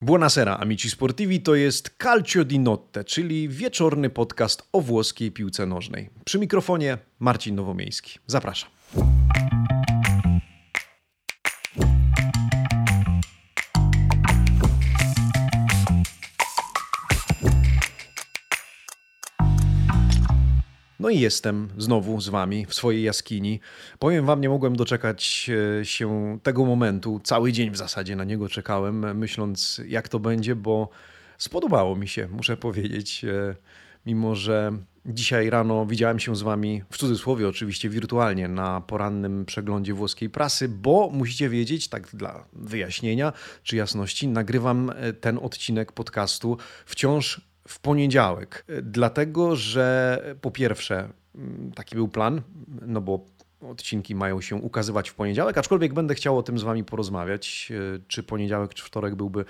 Buonasera, amici sportivi, to jest Calcio di Notte, czyli wieczorny podcast o włoskiej piłce nożnej. Przy mikrofonie Marcin Nowomiejski. Zapraszam. No i jestem znowu z wami w swojej jaskini. Powiem wam, nie mogłem doczekać e, się tego momentu. Cały dzień w zasadzie na niego czekałem, myśląc jak to będzie, bo spodobało mi się, muszę powiedzieć. E, mimo, że dzisiaj rano widziałem się z wami, w cudzysłowie oczywiście wirtualnie, na porannym przeglądzie włoskiej prasy, bo musicie wiedzieć, tak dla wyjaśnienia czy jasności, nagrywam e, ten odcinek podcastu wciąż w poniedziałek, dlatego że po pierwsze, mm, taki był plan, no bo odcinki mają się ukazywać w poniedziałek, aczkolwiek będę chciał o tym z Wami porozmawiać, e, czy poniedziałek, czy wtorek byłby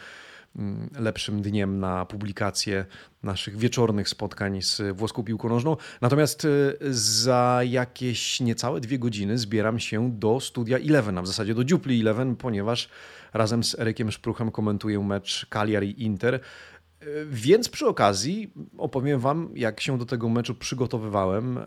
mm, lepszym dniem na publikację naszych wieczornych spotkań z włoską piłką nożną. Natomiast e, za jakieś niecałe dwie godziny zbieram się do studia Eleven, a w zasadzie do Dziupli Eleven, ponieważ razem z Erykiem Szpruchem komentuję mecz Cagliari-Inter. Więc przy okazji opowiem Wam, jak się do tego meczu przygotowywałem,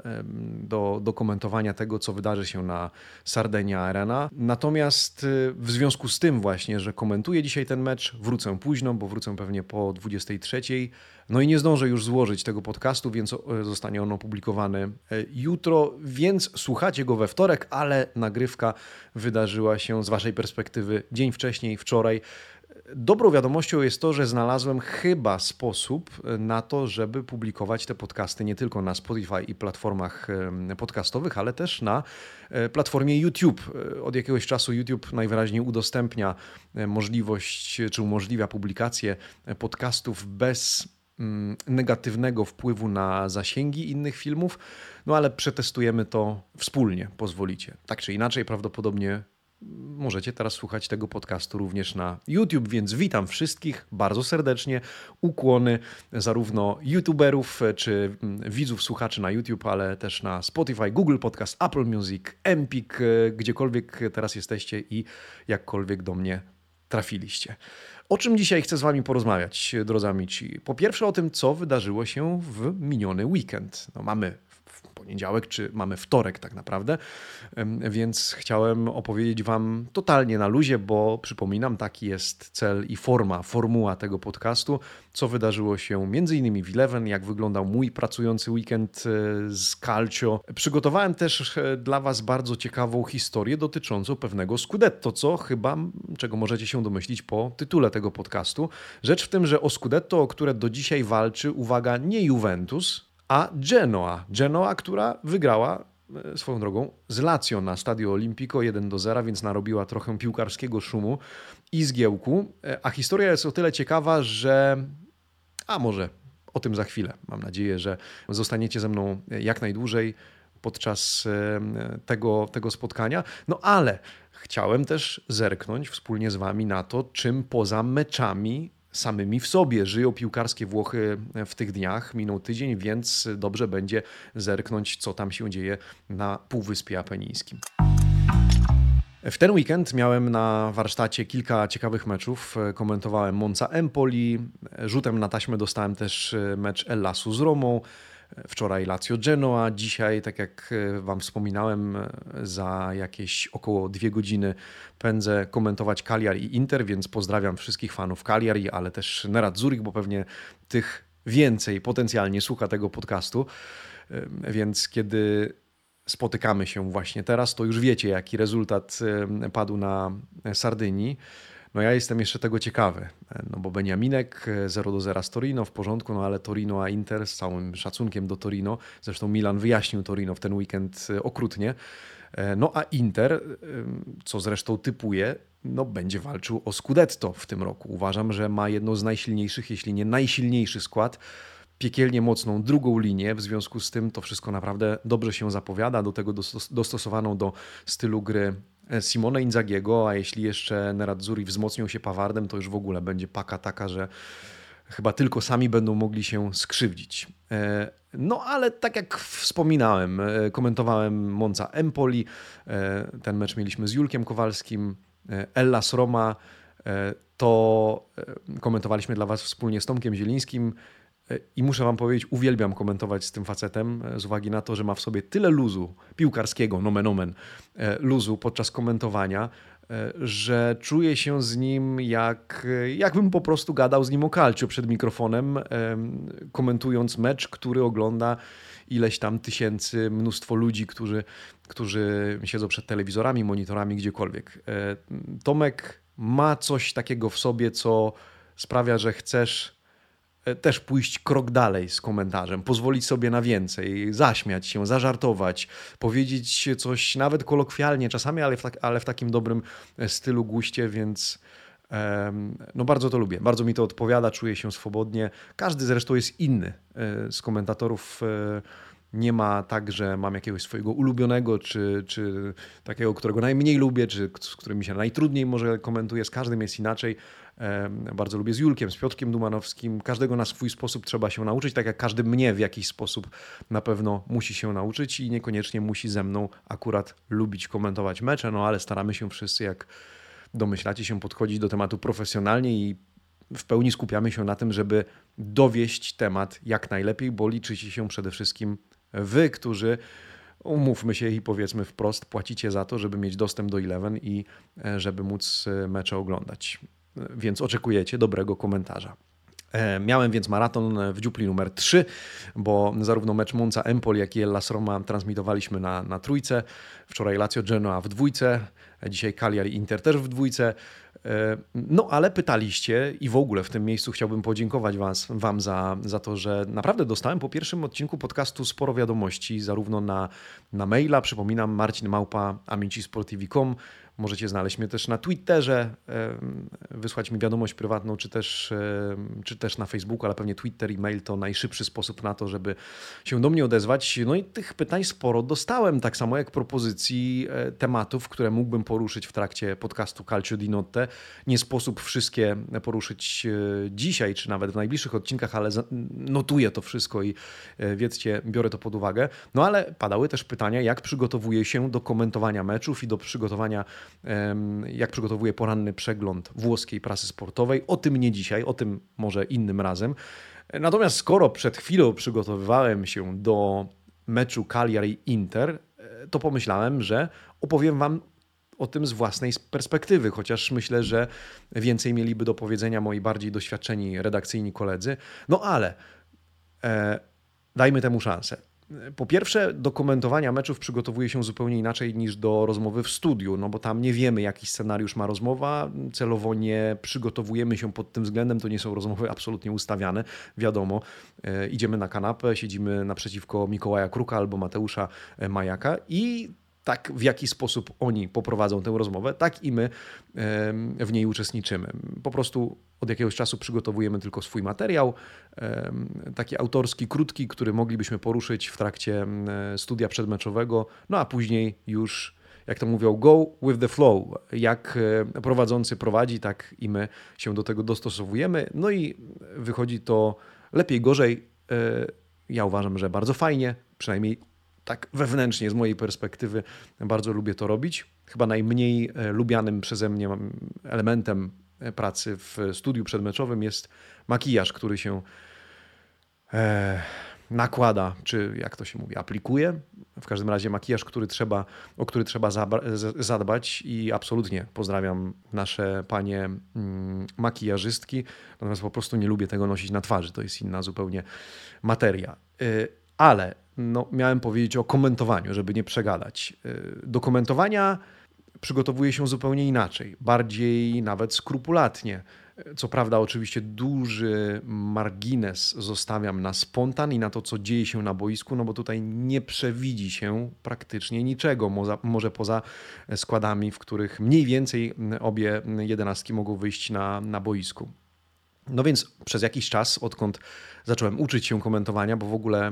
do, do komentowania tego, co wydarzy się na Sardenia Arena. Natomiast y, w związku z tym właśnie, że komentuję dzisiaj ten mecz, wrócę późno, bo wrócę pewnie po 23. No i nie zdążę już złożyć tego podcastu, więc zostanie on opublikowany e, jutro, więc słuchacie go we wtorek, ale nagrywka wydarzyła się z Waszej perspektywy dzień wcześniej, wczoraj. Dobrą wiadomością jest to, że znalazłem chyba sposób na to, żeby publikować te podcasty nie tylko na Spotify i platformach podcastowych, ale też na e, platformie YouTube. E, od jakiegoś czasu YouTube najwyraźniej udostępnia e, możliwość, czy umożliwia publikację podcastów bez mm, negatywnego wpływu na zasięgi innych filmów, no ale przetestujemy to wspólnie, pozwolicie. Tak czy inaczej, prawdopodobnie Możecie teraz słuchać tego podcastu również na YouTube, więc witam wszystkich bardzo serdecznie. Ukłony zarówno YouTuberów czy mm, widzów, słuchaczy na YouTube, ale też na Spotify, Google Podcast, Apple Music, Empik, e, gdziekolwiek teraz jesteście i jakkolwiek do mnie trafiliście. O czym dzisiaj chcę z Wami porozmawiać, drodzy amici? Po pierwsze o tym, co wydarzyło się w miniony weekend. No, mamy poniedziałek, czy mamy wtorek tak naprawdę. Więc chciałem opowiedzieć Wam totalnie na luzie, bo przypominam, taki jest cel i forma, formuła tego podcastu, co wydarzyło się między innymi w Eleven, jak wyglądał mój pracujący weekend e, z Calcio. Przygotowałem też e, dla Was bardzo ciekawą historię dotyczącą pewnego Scudetto, co chyba, czego możecie się domyślić po tytule tego podcastu. Rzecz w tym, że o Scudetto, o które do dzisiaj walczy, uwaga, nie Juventus, a Genoa. Genoa, która wygrała e, swoją drogą z Lazio na Stadio Olimpico 1 do 0, więc narobiła trochę piłkarskiego szumu i zgiełku. E, a historia jest o tyle ciekawa, że a może o tym za chwilę. Mam nadzieję, że zostaniecie ze mną jak najdłużej podczas e, tego, tego spotkania. No ale chciałem też zerknąć wspólnie z Wami na to, czym poza meczami samymi w sobie. Żyją piłkarskie Włochy w tych dniach, minął tydzień, więc dobrze będzie zerknąć, co tam się dzieje na Półwyspie Apenińskim. W ten weekend miałem na warsztacie kilka ciekawych meczów. Komentowałem Monza Empoli, rzutem na taśmę dostałem też mecz Ellasu z Romą, Wczoraj Lazio Genoa, dzisiaj, tak jak e, Wam wspominałem, e, za jakieś około dwie godziny pędzę komentować Cagliari i Inter, więc pozdrawiam wszystkich fanów Cagliari, ale też Nerat Zurich, bo pewnie tych więcej potencjalnie słucha tego podcastu. E, więc kiedy spotykamy się właśnie teraz, to już wiecie, jaki rezultat padł na Sardynii. No ja jestem jeszcze tego ciekawy, no bo Beniaminek 0 e, do 0 z Torino w porządku, no ale Torino a Inter z całym szacunkiem do Torino, zresztą Milan wyjaśnił Torino w ten weekend e, okrutnie, e, no a Inter, co zresztą typuje, no będzie walczył o Scudetto w tym roku. Uważam, że ma jedno z najsilniejszych, jeśli nie najsilniejszy skład. Piekielnie mocną drugą linię, w związku z tym to wszystko naprawdę dobrze się zapowiada, do tego dostosowaną do stylu gry Simone Inzagiego, a jeśli jeszcze Nerazzurri wzmocnią się Pawardem, to już w ogóle będzie paka taka, że chyba tylko sami będą mogli się skrzywdzić. E, no ale tak jak wspominałem, e, komentowałem Monza Empoli, e, ten mecz mieliśmy z Julkiem Kowalskim, Ellas Roma, to komentowaliśmy dla Was wspólnie z Tomkiem Zielińskim. I muszę Wam powiedzieć, uwielbiam komentować z tym facetem, z uwagi na to, że ma w sobie tyle luzu piłkarskiego, nomen omen, luzu podczas komentowania, że czuję się z nim jak, jakbym po prostu gadał z nim o kalciu przed mikrofonem, komentując mecz, który ogląda ileś tam tysięcy, mnóstwo ludzi, którzy, którzy siedzą przed telewizorami, monitorami, gdziekolwiek. E, Tomek ma coś takiego w sobie, co sprawia, że chcesz e, też pójść krok dalej z komentarzem, pozwolić sobie na więcej, zaśmiać się, zażartować, powiedzieć coś nawet kolokwialnie czasami, ale w, tak, ale w takim dobrym e, stylu, guście, więc no bardzo to lubię, bardzo mi to odpowiada, czuję się swobodnie. Każdy zresztą jest inny e, z komentatorów. Nie ma tak, że mam jakiegoś swojego ulubionego, czy, czy takiego, którego najmniej lubię, czy z którym się najtrudniej może komentuje. Z każdym jest inaczej. Bardzo lubię z Julkiem, z Piotrkiem Dumanowskim. Każdego na swój sposób trzeba się nauczyć, tak jak każdy mnie w jakiś sposób na pewno musi się nauczyć i niekoniecznie musi ze mną akurat lubić komentować mecze, no ale staramy się wszyscy jak domyślacie się podchodzić do tematu profesjonalnie i w pełni skupiamy się na tym, żeby dowieść temat jak najlepiej, bo liczycie się przede wszystkim wy, którzy umówmy się i powiedzmy wprost, płacicie za to, żeby mieć dostęp do Eleven i e, żeby móc e, mecze oglądać. Więc oczekujecie dobrego komentarza. E, miałem więc maraton w dziupli numer 3, bo zarówno mecz Monza Empoli, jak i Hellas Roma transmitowaliśmy na, na trójce. Wczoraj Lazio Genoa w dwójce, dzisiaj Cagliari Inter też w dwójce. E, no ale pytaliście i w ogóle w tym miejscu chciałbym podziękować was, Wam za, za to, że naprawdę dostałem po pierwszym odcinku podcastu sporo wiadomości, zarówno na, na maila, przypominam, Marcin Małpa, amicisportivi.com, Możecie znaleźć mnie też na Twitterze, wysłać mi wiadomość prywatną, czy też, czy też na Facebooku, ale pewnie Twitter i mail to najszybszy sposób na to, żeby się do mnie odezwać. No i tych pytań sporo dostałem, tak samo jak propozycji e, tematów, które mógłbym poruszyć w trakcie podcastu Calcio di Notte. Nie sposób wszystkie poruszyć e, dzisiaj, czy nawet w najbliższych odcinkach, ale notuję to wszystko i e, wiedzcie, biorę to pod uwagę. No ale padały też pytania, jak przygotowuję się do komentowania meczów i do przygotowania jak przygotowuje poranny przegląd włoskiej prasy sportowej. O tym nie dzisiaj, o tym może innym razem. Natomiast skoro przed chwilą przygotowywałem się do meczu Cagliari-Inter, e, to pomyślałem, że opowiem Wam o tym z własnej perspektywy, chociaż myślę, że więcej mieliby do powiedzenia moi bardziej doświadczeni redakcyjni koledzy. No ale e, dajmy temu szansę. Po pierwsze, do komentowania meczów przygotowuje się zupełnie inaczej niż do rozmowy w studiu, no bo tam nie wiemy, jaki scenariusz ma rozmowa, celowo nie przygotowujemy się pod tym względem, to nie są rozmowy absolutnie ustawiane, wiadomo. E, idziemy na kanapę, siedzimy naprzeciwko Mikołaja Kruka albo Mateusza e, Majaka i tak w jaki sposób oni poprowadzą tę rozmowę, tak i my w niej uczestniczymy. Po prostu od jakiegoś czasu przygotowujemy tylko swój materiał, taki autorski, krótki, który moglibyśmy poruszyć w trakcie studia przedmeczowego, no a później już jak to mówią, go with the flow. Jak e, prowadzący prowadzi, tak i my się do tego dostosowujemy. No i wychodzi to lepiej, gorzej. E, ja uważam, że bardzo fajnie, przynajmniej tak wewnętrznie z mojej perspektywy bardzo lubię to robić. Chyba najmniej e, lubianym przeze mnie elementem e, pracy w studiu przedmeczowym jest makijaż, który się e, nakłada, czy jak to się mówi, aplikuje. W każdym razie makijaż, który trzeba, o który trzeba zadbać i absolutnie pozdrawiam nasze panie mm, makijażystki, natomiast po prostu nie lubię tego nosić na twarzy, to jest inna zupełnie materia. Ale no, miałem powiedzieć o komentowaniu, żeby nie przegadać. Y, do komentowania przygotowuję się zupełnie inaczej, bardziej nawet skrupulatnie. Co prawda, oczywiście duży margines zostawiam na spontan i na to, co dzieje się na boisku, no bo tutaj nie przewidzi się praktycznie niczego, może poza składami, w których mniej więcej obie jedenastki mogą wyjść na, na boisku. No więc przez jakiś czas, odkąd zacząłem uczyć się komentowania, bo w ogóle e,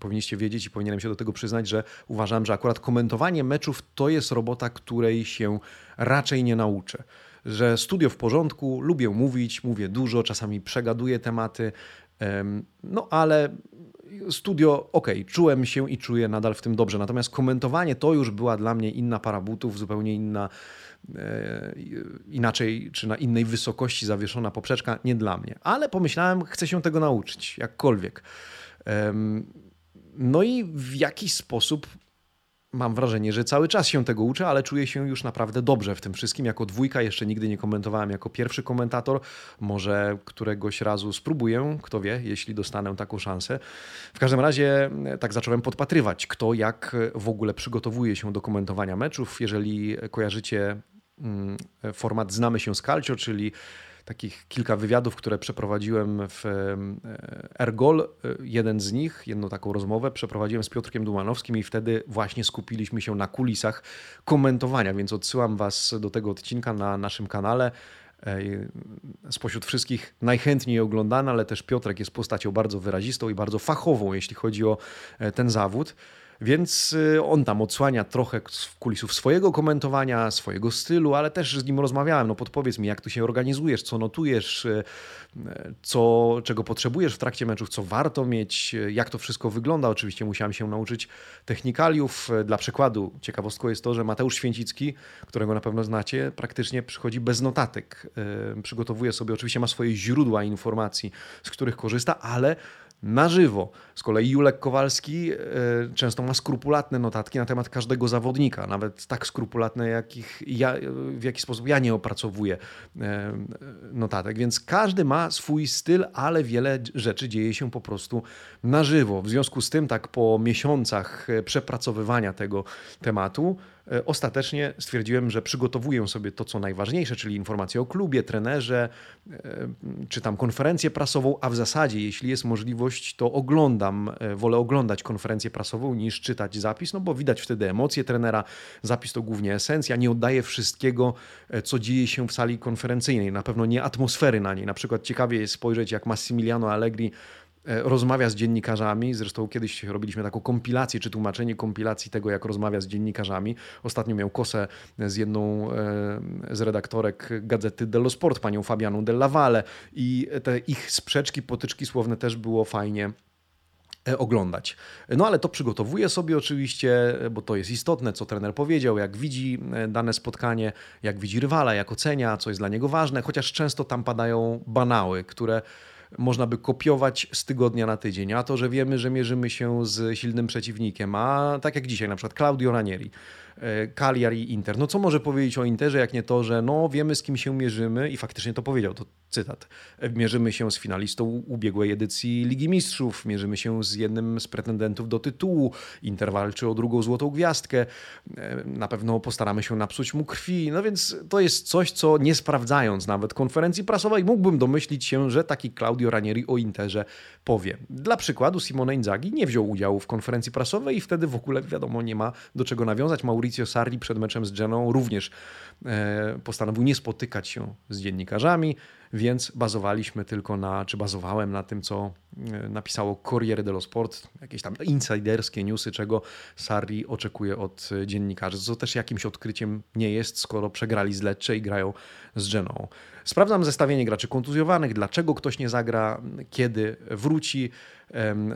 powinniście wiedzieć i powinienem się do tego przyznać, że uważam, że akurat komentowanie meczów to jest robota, której się raczej nie nauczę. Że studio w porządku, lubię mówić, mówię dużo, czasami przegaduję tematy, no ale studio, ok, czułem się i czuję nadal w tym dobrze. Natomiast komentowanie to już była dla mnie inna para butów, zupełnie inna inaczej czy na innej wysokości zawieszona poprzeczka, nie dla mnie. Ale pomyślałem, chcę się tego nauczyć, jakkolwiek. No i w jakiś sposób mam wrażenie, że cały czas się tego uczę, ale czuję się już naprawdę dobrze w tym wszystkim. Jako dwójka jeszcze nigdy nie komentowałem jako pierwszy komentator. Może któregoś razu spróbuję, kto wie, jeśli dostanę taką szansę. W każdym razie e, tak zacząłem podpatrywać, kto jak w ogóle przygotowuje się do komentowania meczów. Jeżeli kojarzycie format Znamy się z Calcio, czyli takich kilka wywiadów, które przeprowadziłem w e, Ergol. E, jeden z nich, jedną taką rozmowę przeprowadziłem z Piotrkiem Dumanowskim i wtedy właśnie skupiliśmy się na kulisach komentowania, więc odsyłam Was do tego odcinka na naszym kanale e, spośród wszystkich najchętniej oglądany, ale też Piotrek jest postacią bardzo wyrazistą i bardzo fachową, jeśli chodzi o ten zawód. Więc y, on tam odsłania trochę kulisów swojego komentowania, swojego stylu, ale też z nim rozmawiałem. No podpowiedz mi, jak tu się organizujesz, co notujesz, y, co, czego potrzebujesz w trakcie meczów, co warto mieć, y, jak to wszystko wygląda. Oczywiście musiałem się nauczyć technikaliów. Dla przykładu ciekawostką jest to, że Mateusz Święcicki, którego na pewno znacie, praktycznie przychodzi bez notatek. Przygotowuje sobie, oczywiście ma swoje źródła informacji, z których korzysta, ale na żywo. Z kolei Julek Kowalski e, często ma skrupulatne notatki na temat każdego zawodnika, nawet tak skrupulatne, jakich ja, w jaki sposób ja nie opracowuję e, notatek. Więc każdy ma swój styl, ale wiele rzeczy dzieje się po prostu na żywo. W związku z tym, tak po miesiącach e, przepracowywania tego tematu, ostatecznie stwierdziłem, że przygotowuję sobie to, co najważniejsze, czyli informacje o klubie, trenerze, e, czytam konferencję prasową, a w zasadzie, jeśli jest możliwość, to oglądam, e, wolę oglądać konferencję prasową niż czytać zapis, no bo widać wtedy emocje trenera, zapis to głównie esencja, nie oddaje wszystkiego, co dzieje się w sali konferencyjnej, na pewno nie atmosfery na niej. Na przykład ciekawie jest spojrzeć, jak Massimiliano Allegri E, rozmawia z dziennikarzami. Zresztą kiedyś robiliśmy taką kompilację, czy tłumaczenie kompilacji tego, jak rozmawia z dziennikarzami. Ostatnio miał kosę z jedną e, z redaktorek gazety Dello Sport, panią Fabianą Della Valle i te ich sprzeczki, potyczki słowne też było fajnie e, oglądać. No ale to przygotowuje sobie oczywiście, bo to jest istotne, co trener powiedział, jak widzi dane spotkanie, jak widzi rywala, jak ocenia, co jest dla niego ważne, chociaż często tam padają banały, które można by kopiować z tygodnia na tydzień. A to, że wiemy, że mierzymy się z silnym przeciwnikiem, a tak jak dzisiaj na przykład Claudio Ranieri, E, Cagliari Inter. No co może powiedzieć o Interze, jak nie to, że no wiemy z kim się mierzymy i faktycznie to powiedział, to cytat. E, mierzymy się z finalistą ubiegłej edycji Ligi Mistrzów, mierzymy się z jednym z pretendentów do tytułu, Inter walczy o drugą złotą gwiazdkę, e, na pewno postaramy się napsuć mu krwi, no więc to jest coś, co nie sprawdzając nawet konferencji prasowej mógłbym domyślić się, że taki Claudio Ranieri o Interze powie. Dla przykładu Simone Inzaghi nie wziął udziału w konferencji prasowej i wtedy w ogóle wiadomo nie ma do czego nawiązać. Maurizio Sarri przed meczem z Geną również e, postanowił nie spotykać się z dziennikarzami, więc bazowaliśmy tylko na, czy bazowałem na tym, co e, napisało Corriere dello Sport, jakieś tam insiderskie newsy, czego Sarri oczekuje od dziennikarzy, co też jakimś odkryciem nie jest, skoro przegrali z Lecce i grają z Geną. Sprawdzam zestawienie graczy kontuzjowanych, dlaczego ktoś nie zagra, kiedy wróci.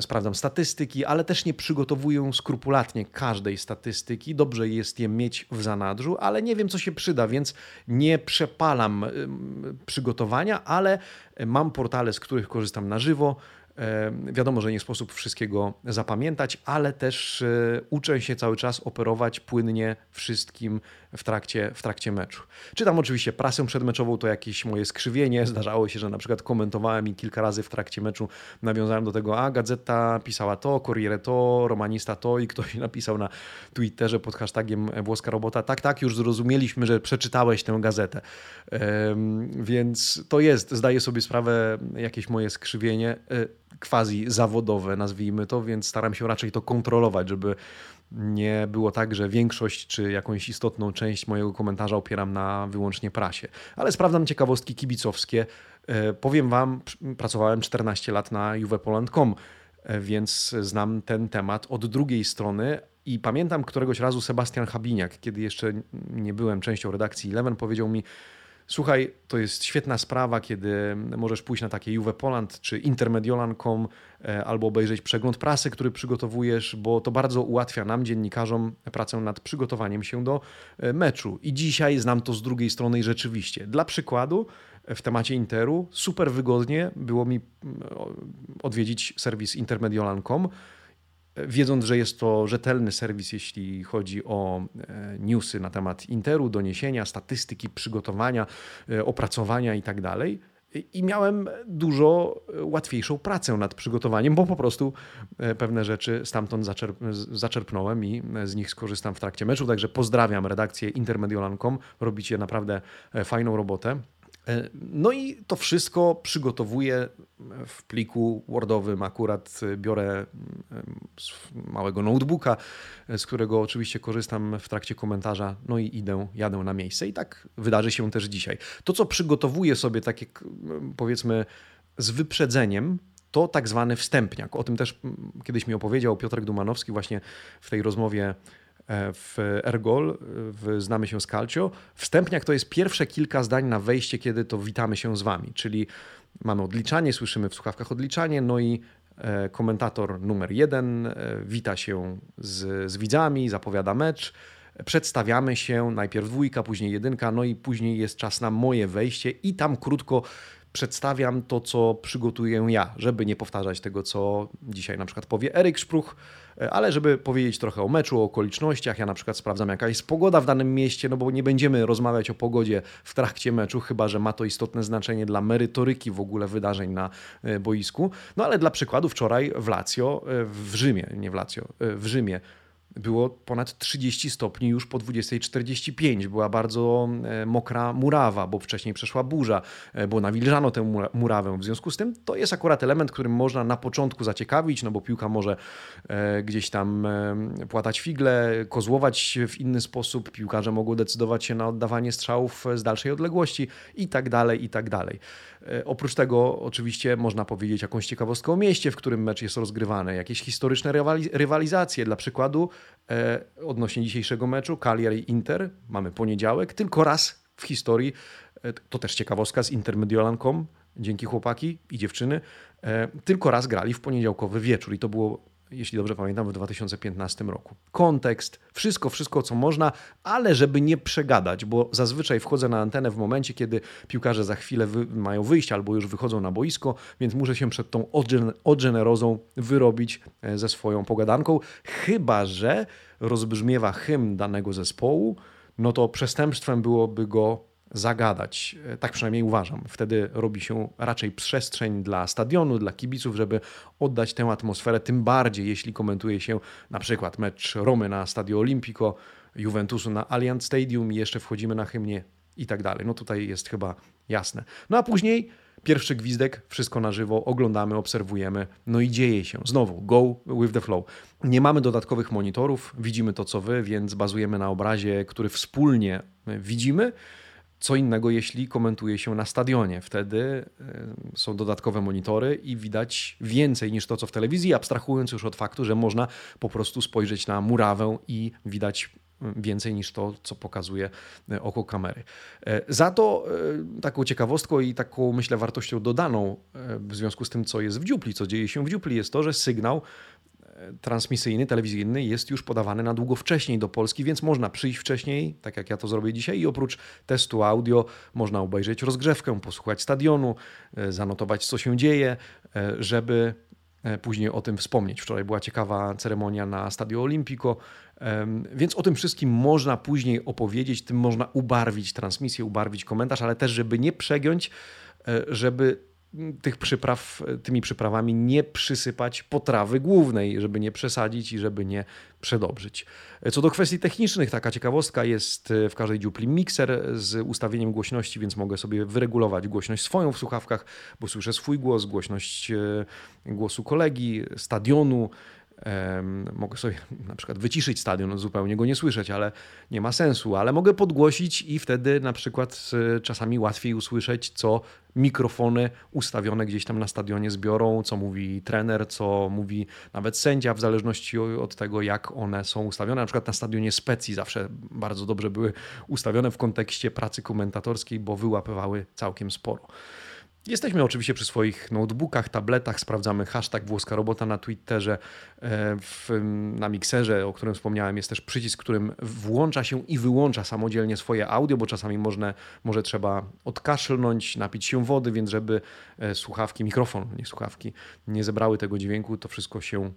Sprawdzam statystyki, ale też nie przygotowuję skrupulatnie każdej statystyki. Dobrze jest je mieć w zanadrzu, ale nie wiem, co się przyda, więc nie przepalam przygotowania, ale mam portale, z których korzystam na żywo Wiadomo, że nie sposób wszystkiego zapamiętać, ale też e, uczę się cały czas operować płynnie wszystkim w trakcie, w trakcie meczu. Czytam oczywiście prasę przedmeczową, to jakieś moje skrzywienie. Zdarzało się, że na przykład komentowałem i kilka razy w trakcie meczu nawiązałem do tego, a gazeta pisała to, Corriere to, Romanista to i ktoś napisał na Twitterze pod hashtagiem włoska robota, tak, tak, już zrozumieliśmy, że przeczytałeś tę gazetę. Więc to jest, zdaję sobie sprawę, jakieś moje skrzywienie e, quasi zawodowe, nazwijmy to, więc staram się raczej to kontrolować, żeby nie było tak, że większość czy jakąś istotną część mojego komentarza opieram na wyłącznie prasie. Ale sprawdzam ciekawostki kibicowskie. E, powiem Wam, pracowałem 14 lat na juvepoland.com, e, więc znam ten temat od drugiej strony. I pamiętam któregoś razu Sebastian Habiniak, kiedy jeszcze nie byłem częścią redakcji Eleven, powiedział mi: Słuchaj, to jest świetna sprawa, kiedy możesz pójść na takie Juve Poland czy intermediolan.com e, albo obejrzeć przegląd prasy, który przygotowujesz, bo to bardzo ułatwia nam, dziennikarzom, pracę nad przygotowaniem się do e, meczu. I dzisiaj znam to z drugiej strony i rzeczywiście. Dla przykładu, w temacie Interu super wygodnie było mi mm, odwiedzić serwis intermediolan.com wiedząc, że jest to rzetelny serwis, jeśli chodzi o e, newsy na temat Interu, doniesienia, statystyki, przygotowania, e, opracowania itd. Tak I miałem dużo łatwiejszą pracę nad przygotowaniem, bo po prostu e, pewne rzeczy stamtąd zaczerp zaczerpnąłem i z nich skorzystam w trakcie meczu. Także pozdrawiam redakcję intermediolan.com. Robicie naprawdę fajną robotę. E, no i to wszystko przygotowuję w pliku Wordowym. Akurat biorę małego notebooka, z którego oczywiście korzystam w trakcie komentarza, no i idę, jadę na miejsce. I tak wydarzy się też dzisiaj. To, co przygotowuję sobie, takie powiedzmy z wyprzedzeniem, to tak zwany wstępniak. O tym też kiedyś mi opowiedział Piotrek Dumanowski właśnie w tej rozmowie E, w Ergol, w Znamy się z Calcio. Wstępniak to jest pierwsze kilka zdań na wejście, kiedy to witamy się z wami, czyli mamy odliczanie, słyszymy w słuchawkach odliczanie, no i e, komentator numer jeden e, wita się z, z widzami, zapowiada mecz, przedstawiamy się, najpierw dwójka, później jedynka, no i później jest czas na moje wejście i tam krótko przedstawiam to, co przygotuję ja, żeby nie powtarzać tego, co dzisiaj na przykład powie Eryk Szpruch, e, ale żeby powiedzieć trochę o meczu, o okolicznościach. Ja na przykład sprawdzam, jaka jest pogoda w danym mieście, no bo nie będziemy rozmawiać o pogodzie w trakcie meczu, chyba że ma to istotne znaczenie dla merytoryki w ogóle wydarzeń na e, boisku. No ale dla przykładu wczoraj w Lazio, e, w Rzymie, nie w Lazio, w Rzymie było ponad 30 stopni już po 20.45. Była bardzo e, mokra murawa, bo wcześniej przeszła burza, e, bo nawilżano tę murawę. W związku z tym to jest akurat element, którym można na początku zaciekawić, no bo piłka może e, gdzieś tam płatać figle, kozłować w inny sposób, piłkarze mogą decydować się na oddawanie strzałów z dalszej odległości i tak dalej, i tak dalej. Oprócz tego oczywiście można powiedzieć jakąś ciekawostkę o mieście, w którym mecz jest rozgrywany, jakieś historyczne rywalizacje. Dla przykładu odnośnie dzisiejszego meczu. Cagliari-Inter, mamy poniedziałek, tylko raz w historii, e, to też ciekawostka z Intermediolan.com, dzięki chłopaki i dziewczyny, e, tylko raz grali w poniedziałkowy wieczór i to było jeśli dobrze pamiętam, w 2015 roku. Kontekst, wszystko, wszystko, co można, ale żeby nie przegadać, bo zazwyczaj wchodzę na antenę w momencie, kiedy piłkarze za chwilę wy mają wyjść albo już wychodzą na boisko, więc muszę się przed tą odgenerozą wyrobić e, ze swoją pogadanką, chyba że rozbrzmiewa hymn danego zespołu, no to przestępstwem byłoby go zagadać. E, tak przynajmniej uważam. Wtedy robi się raczej przestrzeń dla stadionu, dla kibiców, żeby oddać tę atmosferę, tym bardziej jeśli komentuje się na przykład mecz Romy na Stadio Olimpico, Juventusu na Allianz Stadium i jeszcze wchodzimy na hymnie i tak dalej. No tutaj jest chyba jasne. No a później pierwszy gwizdek, wszystko na żywo, oglądamy, obserwujemy, no i dzieje się. Znowu, go with the flow. Nie mamy dodatkowych monitorów, widzimy to co wy, więc bazujemy na obrazie, który wspólnie widzimy co innego, jeśli komentuje się na stadionie. Wtedy e, są dodatkowe monitory i widać więcej niż to, co w telewizji, abstrahując już od faktu, że można po prostu spojrzeć na murawę i widać e, więcej niż to, co pokazuje e, oko kamery. Za to taką ciekawostką i taką, myślę, wartością dodaną w związku z tym, co jest w dziupli, co dzieje się w dziupli, jest to, że sygnał transmisyjny, telewizyjny jest już podawany na długo wcześniej do Polski, więc można przyjść wcześniej, tak jak ja to zrobię dzisiaj i oprócz testu audio można obejrzeć rozgrzewkę, posłuchać stadionu, e, zanotować co się dzieje, e, żeby e, później o tym wspomnieć. Wczoraj była ciekawa ceremonia na Stadio Olimpico, więc o tym wszystkim można później opowiedzieć, tym można ubarwić transmisję, ubarwić komentarz, ale też, żeby nie przegiąć, żeby tych przypraw, tymi przyprawami nie przysypać potrawy głównej, żeby nie przesadzić i żeby nie przedobrzyć. Co do kwestii technicznych, taka ciekawostka jest w każdej dziupli mikser z ustawieniem głośności, więc mogę sobie wyregulować głośność swoją w słuchawkach, bo słyszę swój głos, głośność e, głosu kolegi, stadionu, Mogę sobie na przykład wyciszyć stadion, zupełnie go nie słyszeć, ale nie ma sensu, ale mogę podgłosić i wtedy na przykład e, czasami łatwiej usłyszeć, co mikrofony ustawione gdzieś tam na stadionie zbiorą, co mówi trener, co mówi nawet sędzia, w zależności od tego, jak one są ustawione. Na przykład na stadionie Specji zawsze bardzo dobrze były ustawione w kontekście pracy komentatorskiej, bo wyłapywały całkiem sporo. Jesteśmy oczywiście przy swoich notebookach, tabletach, sprawdzamy hashtag włoska robota na Twitterze. E, w, na mikserze, o którym wspomniałem, jest też przycisk, którym włącza się i wyłącza samodzielnie swoje audio, bo czasami można, może trzeba odkaszlnąć, napić się wody, więc żeby e, słuchawki, mikrofon, nie słuchawki, nie zebrały tego dźwięku, to wszystko się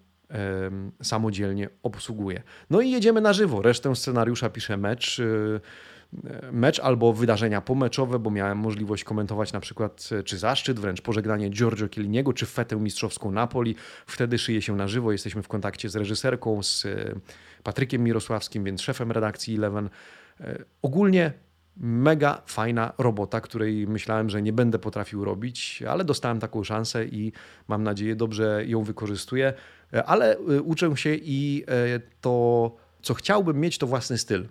samodzielnie obsługuje. No i jedziemy na żywo. Resztę scenariusza pisze mecz. Mecz albo wydarzenia pomeczowe, bo miałem możliwość komentować na przykład e, czy zaszczyt, wręcz pożegnanie Giorgio Chielliniego, czy fetę mistrzowską Napoli. Wtedy szyje się na żywo, jesteśmy w kontakcie z reżyserką, z e, Patrykiem Mirosławskim, więc szefem redakcji Eleven. E, ogólnie mega fajna robota, której myślałem, że nie będę potrafił robić, ale dostałem taką szansę i mam nadzieję dobrze ją wykorzystuję, ale uczę się i to, co chciałbym mieć, to własny styl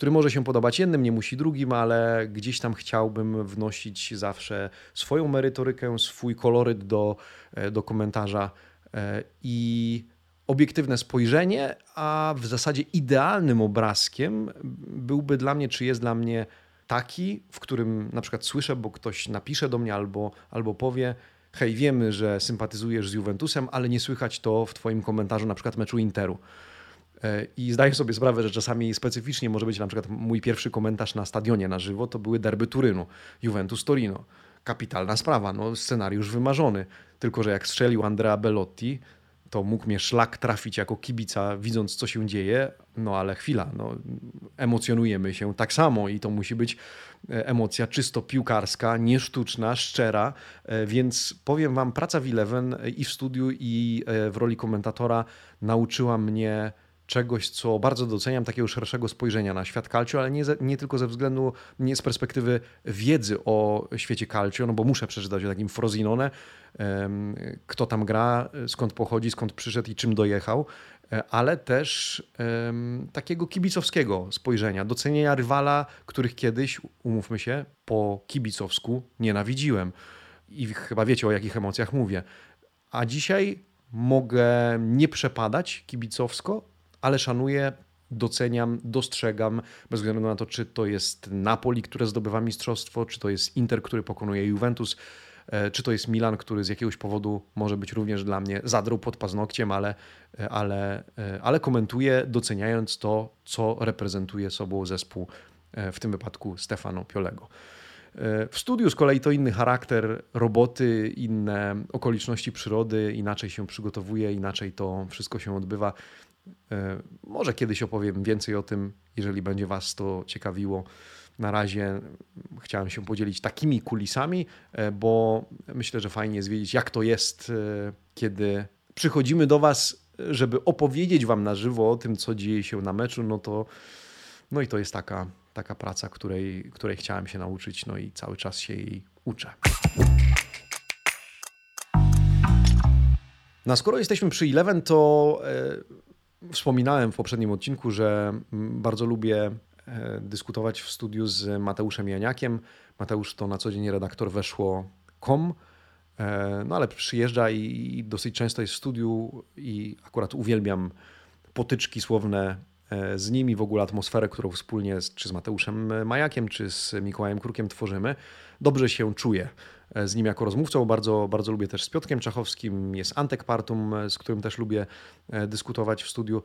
który może się podobać jednym, nie musi drugim, ale gdzieś tam chciałbym wnosić zawsze swoją merytorykę, swój koloryt do, e, do komentarza e, i obiektywne spojrzenie, a w zasadzie idealnym obrazkiem byłby dla mnie, czy jest dla mnie taki, w którym na przykład słyszę, bo ktoś napisze do mnie albo, albo powie, hej, wiemy, że sympatyzujesz z Juventusem, ale nie słychać to w twoim komentarzu na przykład meczu Interu. E, I zdaję sobie sprawę, że czasami specyficznie może być na przykład mój pierwszy komentarz na stadionie na żywo, to były derby Turynu, Juventus Torino. Kapitalna sprawa, no, scenariusz wymarzony. Tylko, że jak strzelił Andrea Bellotti, to mógł mnie szlak trafić jako kibica, widząc co się dzieje, no ale chwila, no, emocjonujemy się tak samo i to musi być e, emocja czysto piłkarska, nie sztuczna, szczera, e, więc powiem wam, praca w Eleven i w studiu i w roli komentatora nauczyła mnie czegoś, co bardzo doceniam, takiego szerszego spojrzenia na świat calcio, ale nie, nie tylko ze względu, nie z perspektywy wiedzy o świecie calcio, no bo muszę przeczytać o takim Frozinone, kto tam gra, skąd pochodzi, skąd przyszedł i czym dojechał, e, ale też takiego kibicowskiego spojrzenia, docenienia rywala, których kiedyś, umówmy się, po kibicowsku nienawidziłem. I chyba wiecie, o jakich emocjach mówię. A dzisiaj mogę nie przepadać kibicowsko, ale szanuję, doceniam, dostrzegam, bez względu na to, czy to jest Napoli, które zdobywa mistrzostwo, czy to jest Inter, który pokonuje Juventus, e, czy to jest Milan, który z jakiegoś powodu może być również dla mnie zadrą pod paznokciem, ale, e, ale, e, ale komentuję, doceniając to, co reprezentuje sobą zespół, w tym wypadku Stefano Piolego. W studiu z kolei to inny charakter roboty, inne okoliczności przyrody, inaczej się przygotowuje, inaczej to wszystko się odbywa. E, może kiedyś opowiem więcej o tym, jeżeli będzie Was to ciekawiło. Na razie chciałem się podzielić takimi kulisami, e, bo myślę, że fajnie jest wiedzieć, jak to jest, e, kiedy przychodzimy do Was, żeby opowiedzieć Wam na żywo o tym, co dzieje się na meczu. No to, no i to jest taka, taka praca, której, której chciałem się nauczyć, no i cały czas się jej uczę. No skoro jesteśmy przy Eleven, to Wspominałem w poprzednim odcinku, że bardzo lubię e, dyskutować w studiu z Mateuszem Janiakiem. Mateusz to na co dzień redaktor weszło.com, e, no ale przyjeżdża i dosyć często jest w studiu i akurat uwielbiam potyczki słowne z nimi, w ogóle atmosferę, którą wspólnie czy z Mateuszem Majakiem, czy z Mikołajem Krukiem tworzymy. Dobrze się czuję. E, z nim jako rozmówcą. Bardzo, bardzo lubię też z Piotkiem Czachowskim, jest Antek Partum, e, z którym też lubię e, dyskutować w studiu.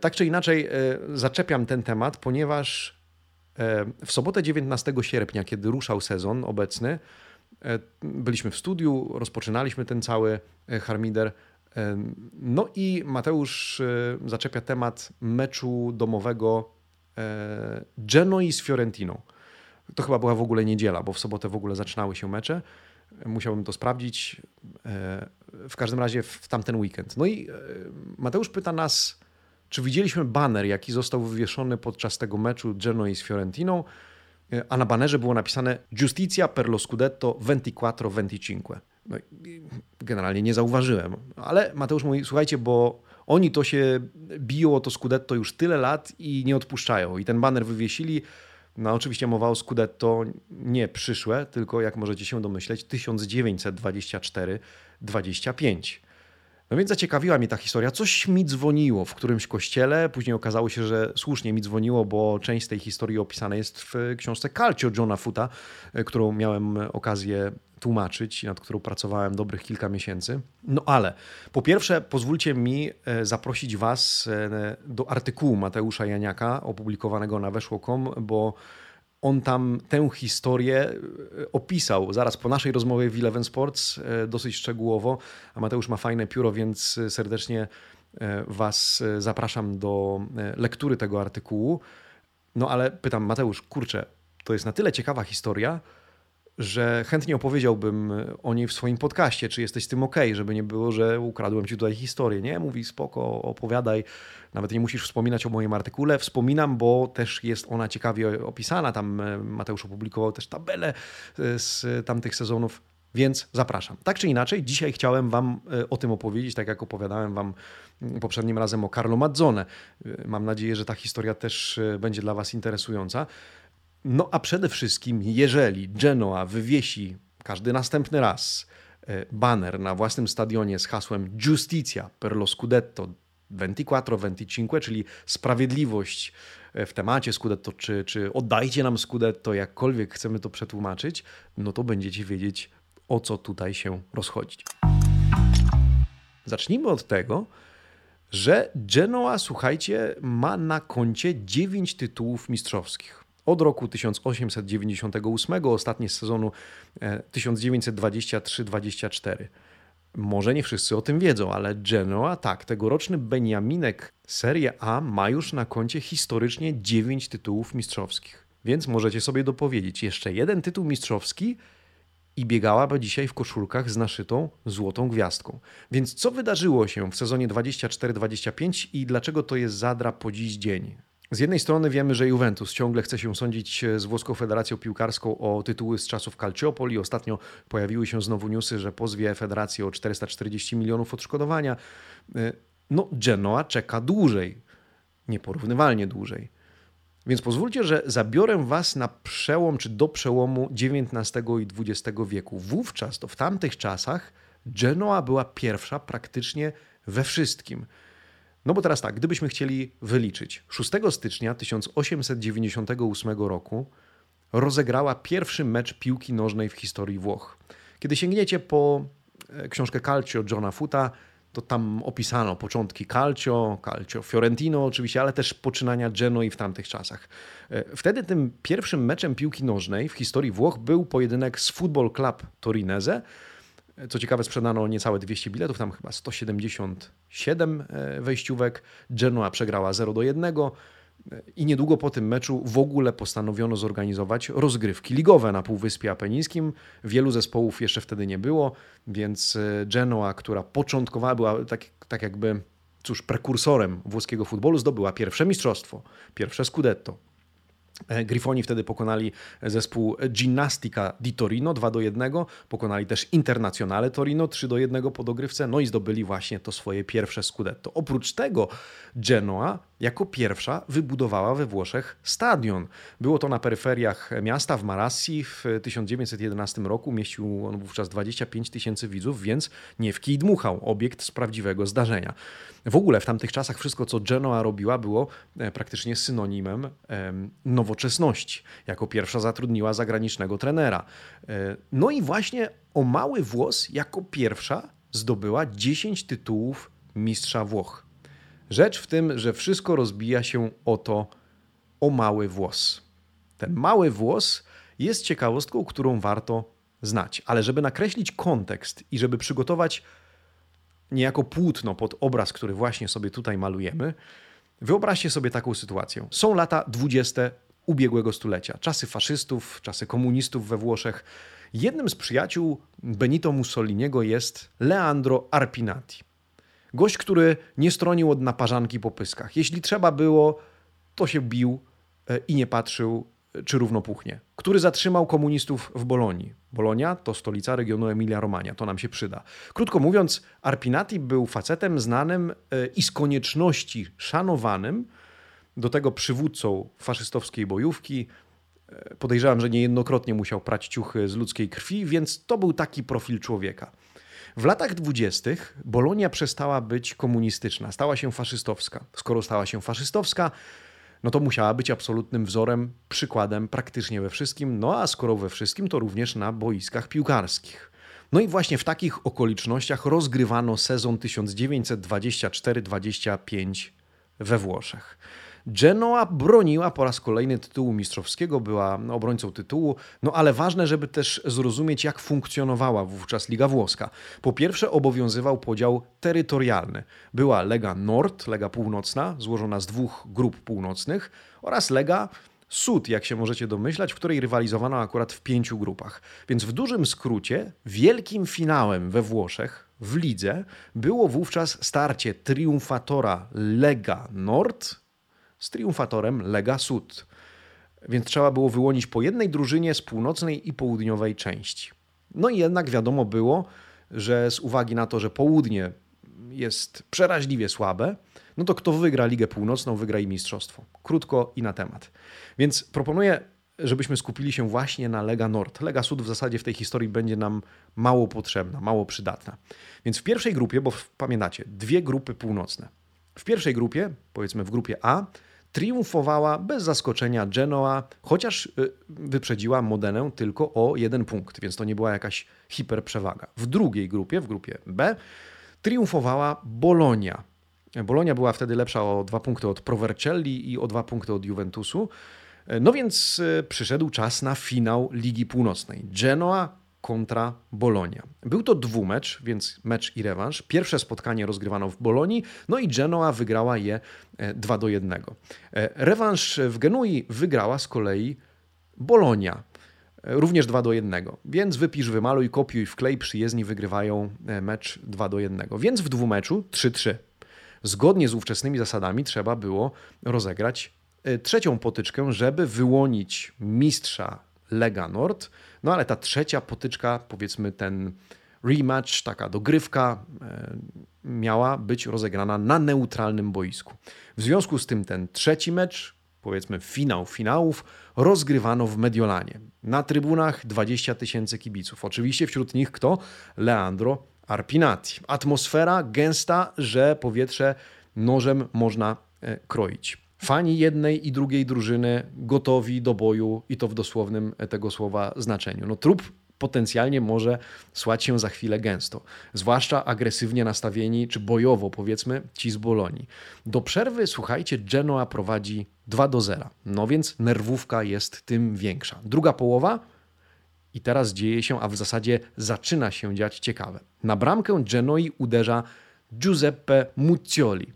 Tak czy inaczej, zaczepiam ten temat, ponieważ w sobotę 19 sierpnia, kiedy ruszał sezon obecny, byliśmy w studiu, rozpoczynaliśmy ten cały harmider. No i Mateusz zaczepia temat meczu domowego Genoi z Fiorentiną. To chyba była w ogóle niedziela, bo w sobotę w ogóle zaczynały się mecze. Musiałbym to sprawdzić. E, w każdym razie w tamten weekend. No i e, Mateusz pyta nas, czy widzieliśmy baner, jaki został wywieszony podczas tego meczu Genoi z Fiorentiną, e, a na banerze było napisane Justitia per lo scudetto 24 25. No, generalnie nie zauważyłem, ale Mateusz mówi, słuchajcie, bo Oni to się biją o to Scudetto już tyle lat i nie odpuszczają. I ten baner wywiesili. No oczywiście mowa o Scudetto nie przyszłe, tylko jak możecie się domyśleć 1924-25. No więc zaciekawiła mnie ta historia. Coś mi dzwoniło w którymś kościele. Później okazało się, że słusznie mi dzwoniło, bo część z tej historii opisana jest w książce Calcio Johna Futa, którą miałem okazję tłumaczyć, nad którą pracowałem dobrych kilka miesięcy. No ale po pierwsze, pozwólcie mi e, zaprosić Was e, do artykułu Mateusza Janiaka opublikowanego na weszło.com, bo on tam tę historię e, opisał zaraz po naszej rozmowie w Eleven Sports dosyć szczegółowo, a Mateusz ma fajne pióro, więc serdecznie Was zapraszam do lektury tego artykułu. No ale pytam, Mateusz, kurczę, to jest na tyle ciekawa historia, że chętnie opowiedziałbym o niej w swoim podcaście, czy jesteś z tym ok, żeby nie było, że ukradłem ci tutaj historię. Nie, mówi spoko, opowiadaj, nawet nie musisz wspominać o moim artykule. Wspominam, bo też jest ona ciekawie opisana. Tam e, Mateusz opublikował też tabelę e, z tamtych sezonów, więc zapraszam. Tak czy inaczej, dzisiaj chciałem Wam e, o tym opowiedzieć, tak jak opowiadałem Wam mm, poprzednim razem o Carlo Mazzone. Mam nadzieję, że ta historia też będzie dla Was interesująca. No a przede wszystkim, jeżeli Genoa wywiesi każdy następny raz e, baner na własnym stadionie z hasłem Justitia per lo Scudetto 24-25, czyli sprawiedliwość e, w temacie Scudetto, czy, czy oddajcie nam Scudetto, jakkolwiek chcemy to przetłumaczyć, no to będziecie wiedzieć, o co tutaj się rozchodzić. Zacznijmy od tego, że Genoa, słuchajcie, ma na koncie 9 tytułów mistrzowskich od roku 1898, ostatnie z sezonu 1923-24. E, Może nie wszyscy o tym wiedzą, ale Genoa, tak, tegoroczny Beniaminek Serie A ma już na koncie historycznie 9 tytułów mistrzowskich. Więc możecie sobie dopowiedzieć, jeszcze jeden tytuł mistrzowski i biegałaby dzisiaj w koszulkach z naszytą złotą gwiazdką. Więc co wydarzyło się w sezonie 24-25 i dlaczego to jest zadra po dziś dzień? Z jednej strony wiemy, że Juventus ciągle chce się sądzić z włoską federacją piłkarską o tytuły z czasów Calciopoli. Ostatnio pojawiły się znowu newsy, że pozwie federację o 440 milionów odszkodowania. No, Genoa czeka dłużej, nieporównywalnie dłużej. Więc pozwólcie, że zabiorę Was na przełom, czy do przełomu XIX i XX wieku. Wówczas, to w tamtych czasach, Genoa była pierwsza praktycznie we wszystkim – no bo teraz tak, gdybyśmy chcieli wyliczyć, 6 stycznia 1898 roku rozegrała pierwszy mecz piłki nożnej w historii Włoch. Kiedy sięgniecie po e, książkę Calcio Johna Futa, to tam opisano początki Calcio, Calcio Fiorentino oczywiście, ale też poczynania Genoi w tamtych czasach. E, wtedy tym pierwszym meczem piłki nożnej w historii Włoch był pojedynek z Football Club Torinese, co ciekawe, sprzedano niecałe 200 biletów, tam chyba 177 e, wejściówek. Genoa przegrała 0 do 1 e, i niedługo po tym meczu w ogóle postanowiono zorganizować rozgrywki ligowe na Półwyspie Apenińskim. Wielu zespołów jeszcze wtedy nie było, więc e, Genoa, która początkowała, była tak, tak jakby cóż, prekursorem włoskiego futbolu, zdobyła pierwsze mistrzostwo, pierwsze Scudetto. E, Grifoni wtedy pokonali zespół Ginnastica di Torino 2 do 1, pokonali też Internazionale Torino 3 do 1 po dogrywce, no i zdobyli właśnie to swoje pierwsze Scudetto. Oprócz tego Genoa jako pierwsza wybudowała we Włoszech stadion. Było to na peryferiach miasta w Marassi w 1911 roku. Mieścił on wówczas 25 tysięcy widzów, więc nie w kij dmuchał. Obiekt z prawdziwego zdarzenia. W ogóle w tamtych czasach wszystko, co Genoa robiła, było e, praktycznie synonimem nowoczesności. Jako pierwsza zatrudniła zagranicznego trenera. E, no i właśnie o mały włos jako pierwsza zdobyła 10 tytułów mistrza Włoch. Rzecz w tym, że wszystko rozbija się o to, o mały włos. Ten mały włos jest ciekawostką, którą warto znać, ale żeby nakreślić kontekst i żeby przygotować niejako płótno pod obraz, który właśnie sobie tutaj malujemy, wyobraźcie sobie taką sytuację. Są lata 20 ubiegłego stulecia, czasy faszystów, czasy komunistów we Włoszech. Jednym z przyjaciół Benito Mussoliniego jest Leandro Arpinati. Gość, który nie stronił od naparzanki po pyskach. Jeśli trzeba było, to się bił e, i nie patrzył czy równopuchnie. Który zatrzymał komunistów w Bolonii. Bolonia to stolica regionu Emilia-Romagna, to nam się przyda. Krótko mówiąc, Arpinati był facetem znanym e, i z konieczności szanowanym, do tego przywódcą faszystowskiej bojówki. E, podejrzewam, że niejednokrotnie musiał prać ciuchy z ludzkiej krwi, więc to był taki profil człowieka. W latach dwudziestych Bolonia przestała być komunistyczna, stała się faszystowska. Skoro stała się faszystowska, no to musiała być absolutnym wzorem, przykładem praktycznie we wszystkim, no a skoro we wszystkim, to również na boiskach piłkarskich. No i właśnie w takich okolicznościach rozgrywano sezon 1924-25 we Włoszech. Genoa broniła po raz kolejny tytułu mistrzowskiego, była obrońcą tytułu, no ale ważne, żeby też zrozumieć, jak funkcjonowała wówczas Liga Włoska. Po pierwsze, obowiązywał podział terytorialny. Była Lega Nord, Lega Północna, złożona z dwóch grup północnych, oraz Lega Sud, jak się możecie domyślać, w której rywalizowano akurat w pięciu grupach. Więc w dużym skrócie, wielkim finałem we Włoszech, w lidze, było wówczas starcie triumfatora Lega Nord z triumfatorem Lega Sud. Więc trzeba było wyłonić po jednej drużynie z północnej i południowej części. No i jednak wiadomo było, że z uwagi na to, że południe jest przeraźliwie słabe, no to kto wygra Ligę Północną, wygra i mistrzostwo. Krótko i na temat. Więc proponuję, żebyśmy skupili się właśnie na Lega Nord. Lega Sud w zasadzie w tej historii będzie nam mało potrzebna, mało przydatna. Więc w pierwszej grupie, bo pamiętacie, dwie grupy północne. W pierwszej grupie, powiedzmy w grupie A, triumfowała bez zaskoczenia Genoa, chociaż y, wyprzedziła Modenę tylko o jeden punkt, więc to nie była jakaś hiperprzewaga. W drugiej grupie, w grupie B, triumfowała Bolonia. Bolonia była wtedy lepsza o dwa punkty od Provercelli i o dwa punkty od Juventusu. No więc y, przyszedł czas na finał Ligi Północnej. Genoa kontra Bolonia. Był to dwumecz, więc mecz i rewanż. Pierwsze spotkanie rozgrywano w Bolonii, no i Genoa wygrała je 2 e, do 1. E, rewanż w Genui wygrała z kolei Bolonia. E, również 2 do 1. Więc wypisz, wymaluj, kopiuj, wklej, przyjezdni wygrywają mecz 2 do 1. Więc w dwumeczu 3-3. Zgodnie z ówczesnymi zasadami trzeba było rozegrać trzecią potyczkę, żeby wyłonić mistrza Lega Nord. No ale ta trzecia potyczka, powiedzmy ten rematch, taka dogrywka, e, miała być rozegrana na neutralnym boisku. W związku z tym ten trzeci mecz, powiedzmy finał finałów, rozgrywano w Mediolanie. Na trybunach 20 tysięcy kibiców. Oczywiście wśród nich kto? Leandro Arpinati. Atmosfera gęsta, że powietrze nożem można e, kroić. Fani jednej i drugiej drużyny gotowi do boju i to w dosłownym tego słowa znaczeniu. No trup potencjalnie może słać się za chwilę gęsto, zwłaszcza agresywnie nastawieni czy bojowo powiedzmy ci z Bolonii. Do przerwy słuchajcie, Genoa prowadzi 2 do 0. No więc nerwówka jest tym większa. Druga połowa i teraz dzieje się, a w zasadzie zaczyna się dziać ciekawe. Na bramkę Genoi uderza Giuseppe Muccioli.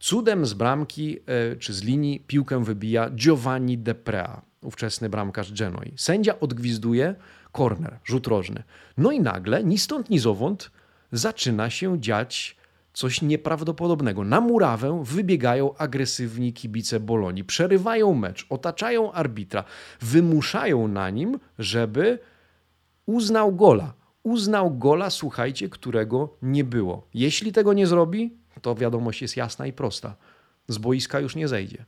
Cudem z bramki e, czy z linii piłkę wybija Giovanni Deprea, ówczesny bramkarz Genoi. Sędzia odgwizduje korner, rzut rożny. No i nagle, ni stąd, ni zowąd, zaczyna się dziać coś nieprawdopodobnego. Na murawę wybiegają agresywni kibice Bolonii, przerywają mecz, otaczają arbitra, wymuszają na nim, żeby uznał gola. Uznał gola, słuchajcie, którego nie było. Jeśli tego nie zrobi, to wiadomość jest jasna i prosta. Z boiska już nie zejdzie.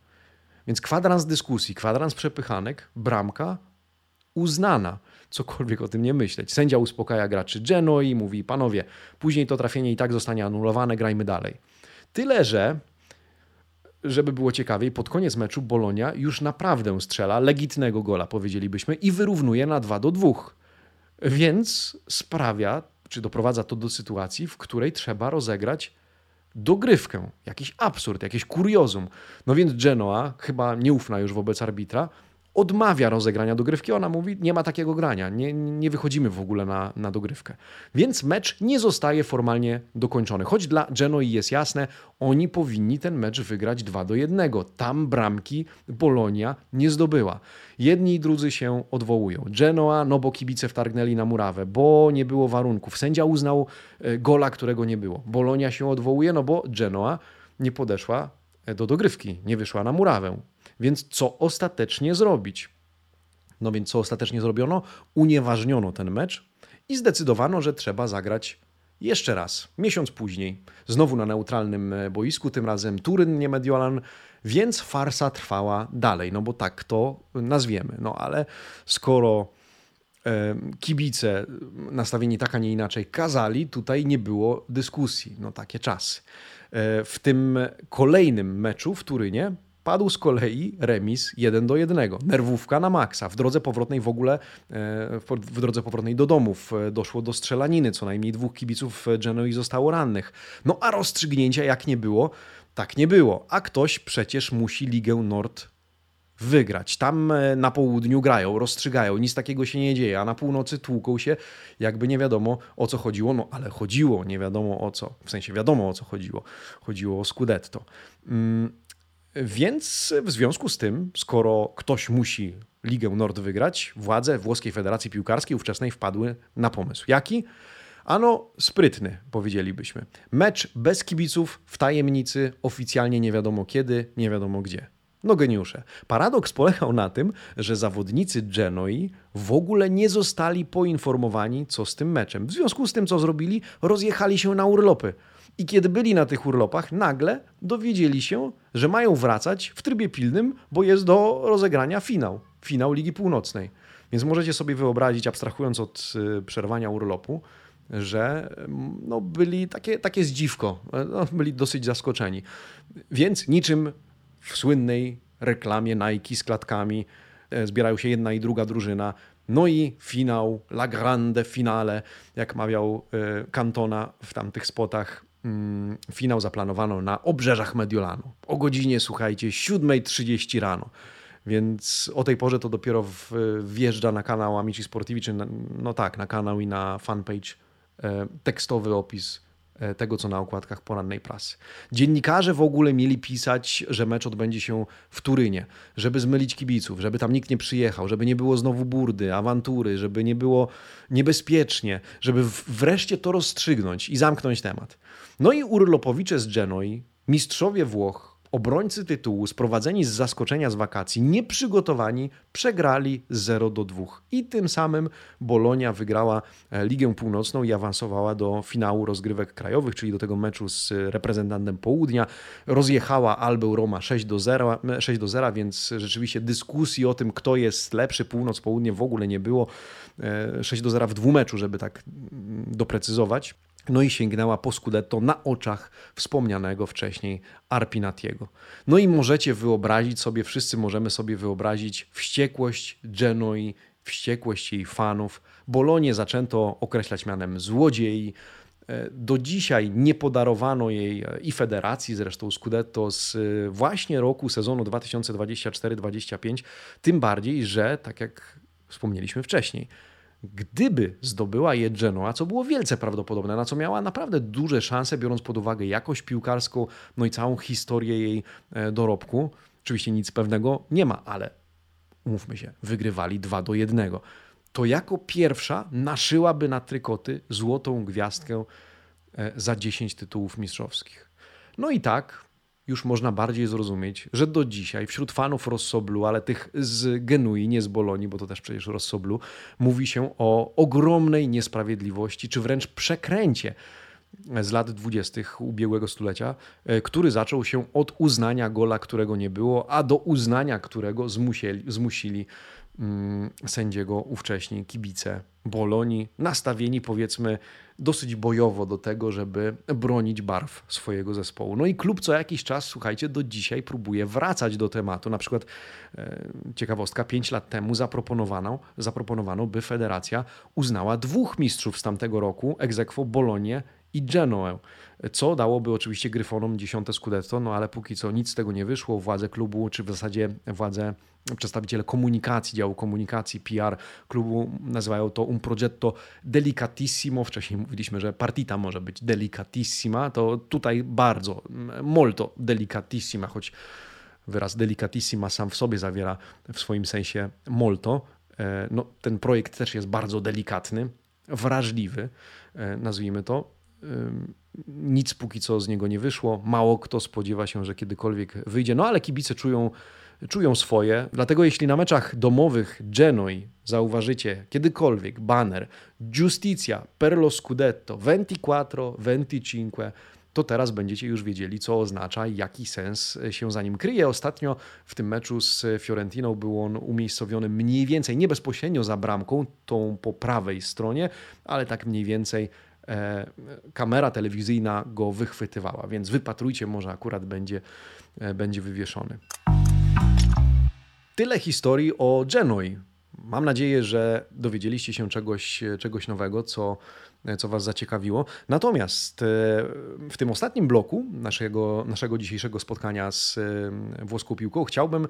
Więc kwadrans dyskusji, kwadrans przepychanek, bramka uznana. Cokolwiek o tym nie myśleć. Sędzia uspokaja graczy Genoi, mówi: Panowie, później to trafienie i tak zostanie anulowane, grajmy dalej. Tyle, że żeby było ciekawiej, pod koniec meczu Bolonia już naprawdę strzela legitnego gola, powiedzielibyśmy, i wyrównuje na 2 do 2. Więc sprawia, czy doprowadza to do sytuacji, w której trzeba rozegrać dogrywkę, jakiś absurd, jakieś kuriozum. No więc Genoa, chyba nieufna już wobec arbitra, odmawia rozegrania dogrywki. Ona mówi, nie ma takiego grania, nie, nie wychodzimy w ogóle na, na dogrywkę. Więc mecz nie zostaje formalnie dokończony. Choć dla Genoi jest jasne, oni powinni ten mecz wygrać 2 do 1. Tam bramki Bolonia nie zdobyła. Jedni i drudzy się odwołują. Genoa, no bo kibice wtargnęli na murawę, bo nie było warunków. Sędzia uznał e, gola, którego nie było. Bolonia się odwołuje, no bo Genoa nie podeszła e, do dogrywki, nie wyszła na murawę. Więc co ostatecznie zrobić? No więc co ostatecznie zrobiono? Unieważniono ten mecz i zdecydowano, że trzeba zagrać jeszcze raz, miesiąc później, znowu na neutralnym e, boisku, tym razem Turyn, nie Mediolan, więc farsa trwała dalej, no bo tak to nazwiemy. No ale skoro e, kibice nastawieni tak, a nie inaczej kazali, tutaj nie było dyskusji. No takie czasy. E, w tym kolejnym meczu w Turynie Padł z kolei remis 1 do 1. Nerwówka na maksa. W drodze powrotnej w ogóle, e, w drodze powrotnej do domów e, doszło do strzelaniny. Co najmniej dwóch kibiców Genoi zostało rannych. No a rozstrzygnięcia jak nie było, tak nie było. A ktoś przecież musi Ligę Nord wygrać. Tam e, na południu grają, rozstrzygają, nic takiego się nie dzieje, a na północy tłuką się, jakby nie wiadomo o co chodziło, no ale chodziło, nie wiadomo o co, w sensie wiadomo o co chodziło. Chodziło o Scudetto. Mm, więc w związku z tym, skoro ktoś musi Ligę Nord wygrać, władze włoskiej Federacji Piłkarskiej ówczesnej wpadły na pomysł. Jaki? Ano sprytny, powiedzielibyśmy. Mecz bez kibiców, w tajemnicy, oficjalnie nie wiadomo kiedy, nie wiadomo gdzie. No geniusze. Paradoks polegał na tym, że zawodnicy Genoi w ogóle nie zostali poinformowani, co z tym meczem. W związku z tym, co zrobili, rozjechali się na urlopy. I kiedy byli na tych urlopach, nagle dowiedzieli się, że mają wracać w trybie pilnym, bo jest do rozegrania finał. Finał Ligi Północnej. Więc możecie sobie wyobrazić, abstrahując od y, przerwania urlopu, że mm, no, byli takie, takie zdziwko, no, byli dosyć zaskoczeni. Więc niczym w słynnej reklamie Nike z klatkami e, zbierają się jedna i druga drużyna. No i finał, la grande finale, jak mawiał e, Cantona w tamtych spotach, finał zaplanowano na obrzeżach Mediolanu. O godzinie, słuchajcie, 7.30 rano. Więc o tej porze to dopiero wjeżdża na kanał Amici Sportivi, czy na, no tak, na kanał i na fanpage e, tekstowy opis tego, co na okładkach porannej prasy. Dziennikarze w ogóle mieli pisać, że mecz odbędzie się w Turynie, żeby zmylić kibiców, żeby tam nikt nie przyjechał, żeby nie było znowu burdy, awantury, żeby nie było niebezpiecznie, żeby wreszcie to rozstrzygnąć i zamknąć temat. No i urlopowicze z Genoi, mistrzowie Włoch, Obrońcy tytułu, sprowadzeni z zaskoczenia z wakacji, nieprzygotowani, przegrali 0 do 2. I tym samym Bolonia wygrała e, Ligę Północną i awansowała do finału rozgrywek krajowych, czyli do tego meczu z reprezentantem południa. Rozjechała Albę Roma 6 do 0, 6 do 0, więc rzeczywiście dyskusji o tym, kto jest lepszy, północ, południe w ogóle nie było. 6 e, do 0 w dwumeczu, żeby tak mm, doprecyzować. No i sięgnęła po Scudetto na oczach wspomnianego wcześniej Arpinatiego. No i możecie wyobrazić sobie, wszyscy możemy sobie wyobrazić wściekłość Genoi, wściekłość jej fanów. Bolonię zaczęto określać mianem złodziei. E, do dzisiaj nie podarowano jej e, i federacji, zresztą Scudetto z e, właśnie roku sezonu 2024-2025, tym bardziej, że tak jak wspomnieliśmy wcześniej, Gdyby zdobyła je Genoa, co było wielce prawdopodobne, na co miała naprawdę duże szanse, biorąc pod uwagę jakość piłkarską, no i całą historię jej e, dorobku, oczywiście nic pewnego nie ma, ale umówmy się, wygrywali 2 do 1. To jako pierwsza naszyłaby na trykoty złotą gwiazdkę e, za 10 tytułów mistrzowskich. No i tak już można bardziej zrozumieć, że do dzisiaj wśród fanów Rossoblu, ale tych z Genui, nie z Bolonii, bo to też przecież Rossoblu, mówi się o ogromnej niesprawiedliwości, czy wręcz przekręcie z lat dwudziestych ubiegłego stulecia, e, który zaczął się od uznania gola, którego nie było, a do uznania którego zmusili, zmusili mm, sędziego ówcześni kibice Bolonii, nastawieni powiedzmy dosyć bojowo do tego, żeby bronić barw swojego zespołu. No i klub co jakiś czas, słuchajcie, do dzisiaj próbuje wracać do tematu. Na przykład e, ciekawostka, pięć lat temu zaproponowano, zaproponowano, by federacja uznała dwóch mistrzów z tamtego roku, egzekwo Bolonię i Genoę, co dałoby oczywiście Gryfonom dziesiąte Scudetto, no ale póki co nic z tego nie wyszło. Władze klubu, czy w zasadzie władze, przedstawiciele komunikacji, działu komunikacji, PR klubu nazywają to un progetto delicatissimo. Wcześniej mówiliśmy, że partita może być delicatissima, to tutaj bardzo, molto delicatissima, choć wyraz delicatissima sam w sobie zawiera w swoim sensie molto. E, no, ten projekt też jest bardzo delikatny, wrażliwy, e, nazwijmy to nic póki co z niego nie wyszło. Mało kto spodziewa się, że kiedykolwiek wyjdzie. No ale kibice czują czują swoje. Dlatego jeśli na meczach domowych Genoi zauważycie kiedykolwiek banner Giustizia per lo Scudetto 24, 25, to teraz będziecie już wiedzieli, co oznacza i jaki sens się za nim kryje. Ostatnio w tym meczu z Fiorentiną był on umiejscowiony mniej więcej, nie bezpośrednio za bramką, tą po prawej stronie, ale tak mniej więcej kamera telewizyjna go wychwytywała, więc wypatrujcie, może akurat będzie, e, będzie wywieszony. Tyle historii o Genoi. Mam nadzieję, że dowiedzieliście się czegoś, czegoś nowego, co, co Was zaciekawiło. Natomiast e, w tym ostatnim bloku naszego, naszego dzisiejszego spotkania z e, włoską piłką chciałbym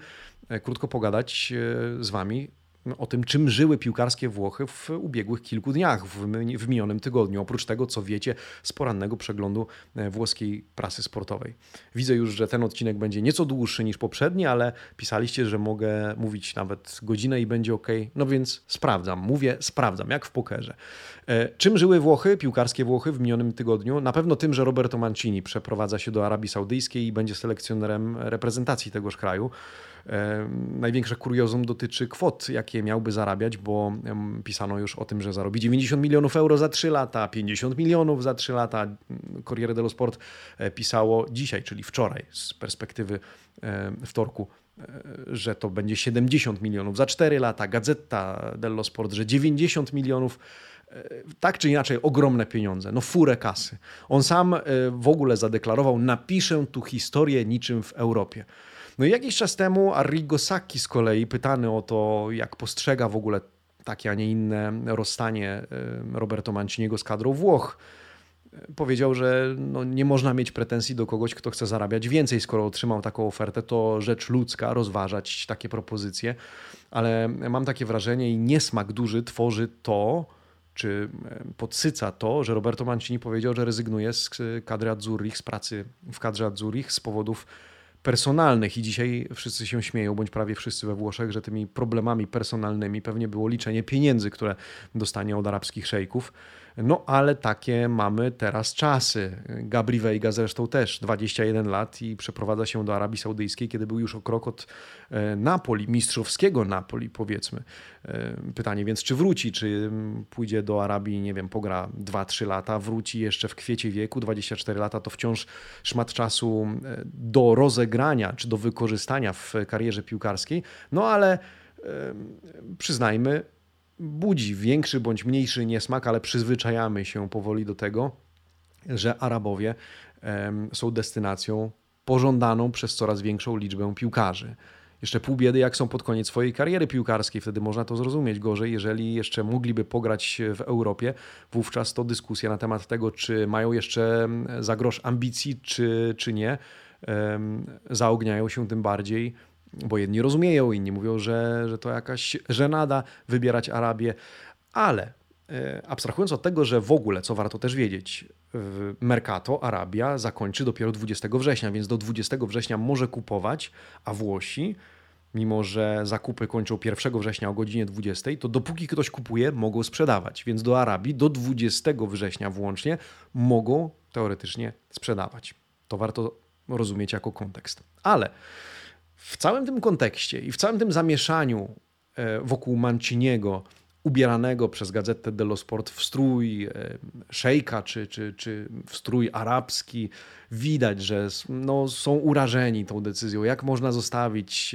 e, krótko pogadać z Wami o tym, czym żyły piłkarskie Włochy w ubiegłych kilku dniach, w, minionym tygodniu. Oprócz tego, co wiecie z porannego przeglądu e, włoskiej prasy sportowej. Widzę już, że ten odcinek będzie nieco dłuższy niż poprzedni, ale pisaliście, że mogę mówić nawet godzinę i będzie ok. No więc sprawdzam, mówię, sprawdzam, jak w pokerze. E, czym żyły Włochy, piłkarskie Włochy w minionym tygodniu? Na pewno tym, że Roberto Mancini przeprowadza się do Arabii Saudyjskiej i będzie selekcjonerem reprezentacji tegoż kraju. Największe kuriozum dotyczy kwot, jakie miałby zarabiać, bo pisano już o tym, że zarobi 90 milionów euro za 3 lata, 50 milionów za 3 lata. Corriere dello Sport e, pisało dzisiaj, czyli wczoraj, z perspektywy wtorku, e, że to będzie 70 milionów za 4 lata. Gazeta dello Sport, że 90 milionów e, tak czy inaczej ogromne pieniądze, no furę kasy. On sam w ogóle zadeklarował, napiszę tu historię niczym w Europie. No i jakiś czas temu Arrigo Sacchi z kolei, pytany o to, jak postrzega w ogóle takie, a nie inne rozstanie Roberto Manciniego z kadrą Włoch, powiedział, że no nie można mieć pretensji do kogoś, kto chce zarabiać więcej. Skoro otrzymał taką ofertę, to rzecz ludzka rozważać takie propozycje, ale mam takie wrażenie i niesmak duży tworzy to, czy podsyca to, że Roberto Mancini powiedział, że rezygnuje z kadry Azzurrich, z pracy w kadrze Azzurrich z powodów personalnych i dzisiaj wszyscy się śmieją, bądź prawie wszyscy we Włoszech, że tymi problemami personalnymi pewnie było liczenie pieniędzy, które dostanie od arabskich szejków. No ale takie mamy teraz czasy. Gabri Veiga zresztą też 21 lat i przeprowadza się do Arabii Saudyjskiej, kiedy był już o krok od e, Napoli, mistrzowskiego Napoli powiedzmy. E, pytanie więc, czy wróci, czy pójdzie do Arabii, nie wiem, pogra 2-3 lata, wróci jeszcze w kwiecie wieku, 24 lata to wciąż szmat czasu e, do rozegrania, czy do wykorzystania w karierze piłkarskiej. No ale przyznajmy, budzi większy bądź mniejszy niesmak, ale przyzwyczajamy się powoli do tego, że Arabowie są destynacją pożądaną przez coraz większą liczbę piłkarzy. Jeszcze pół biedy, jak są pod koniec swojej kariery piłkarskiej, wtedy można to zrozumieć gorzej. Jeżeli jeszcze mogliby pograć w Europie, wówczas to dyskusja na temat tego, czy mają jeszcze za grosz ambicji, czy, czy nie, zaogniają się tym bardziej bo jedni rozumieją, inni mówią, że, że to jakaś żenada wybierać Arabię, ale e, abstrahując od tego, że w ogóle, co warto też wiedzieć, Mercato Arabia zakończy dopiero 20 września, więc do 20 września może kupować, a Włosi, mimo że zakupy kończą 1 września o godzinie 20, to dopóki ktoś kupuje, mogą sprzedawać. Więc do Arabii do 20 września włącznie mogą teoretycznie sprzedawać. To warto rozumieć jako kontekst. Ale w całym tym kontekście i w całym tym zamieszaniu e, wokół Manciniego, ubieranego przez Gazetę dello Sport w strój e, szejka czy, czy, czy w strój arabski, widać, że no, są urażeni tą decyzją. Jak można zostawić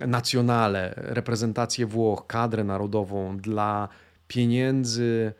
e, nacjonale, reprezentację Włoch, kadrę narodową dla pieniędzy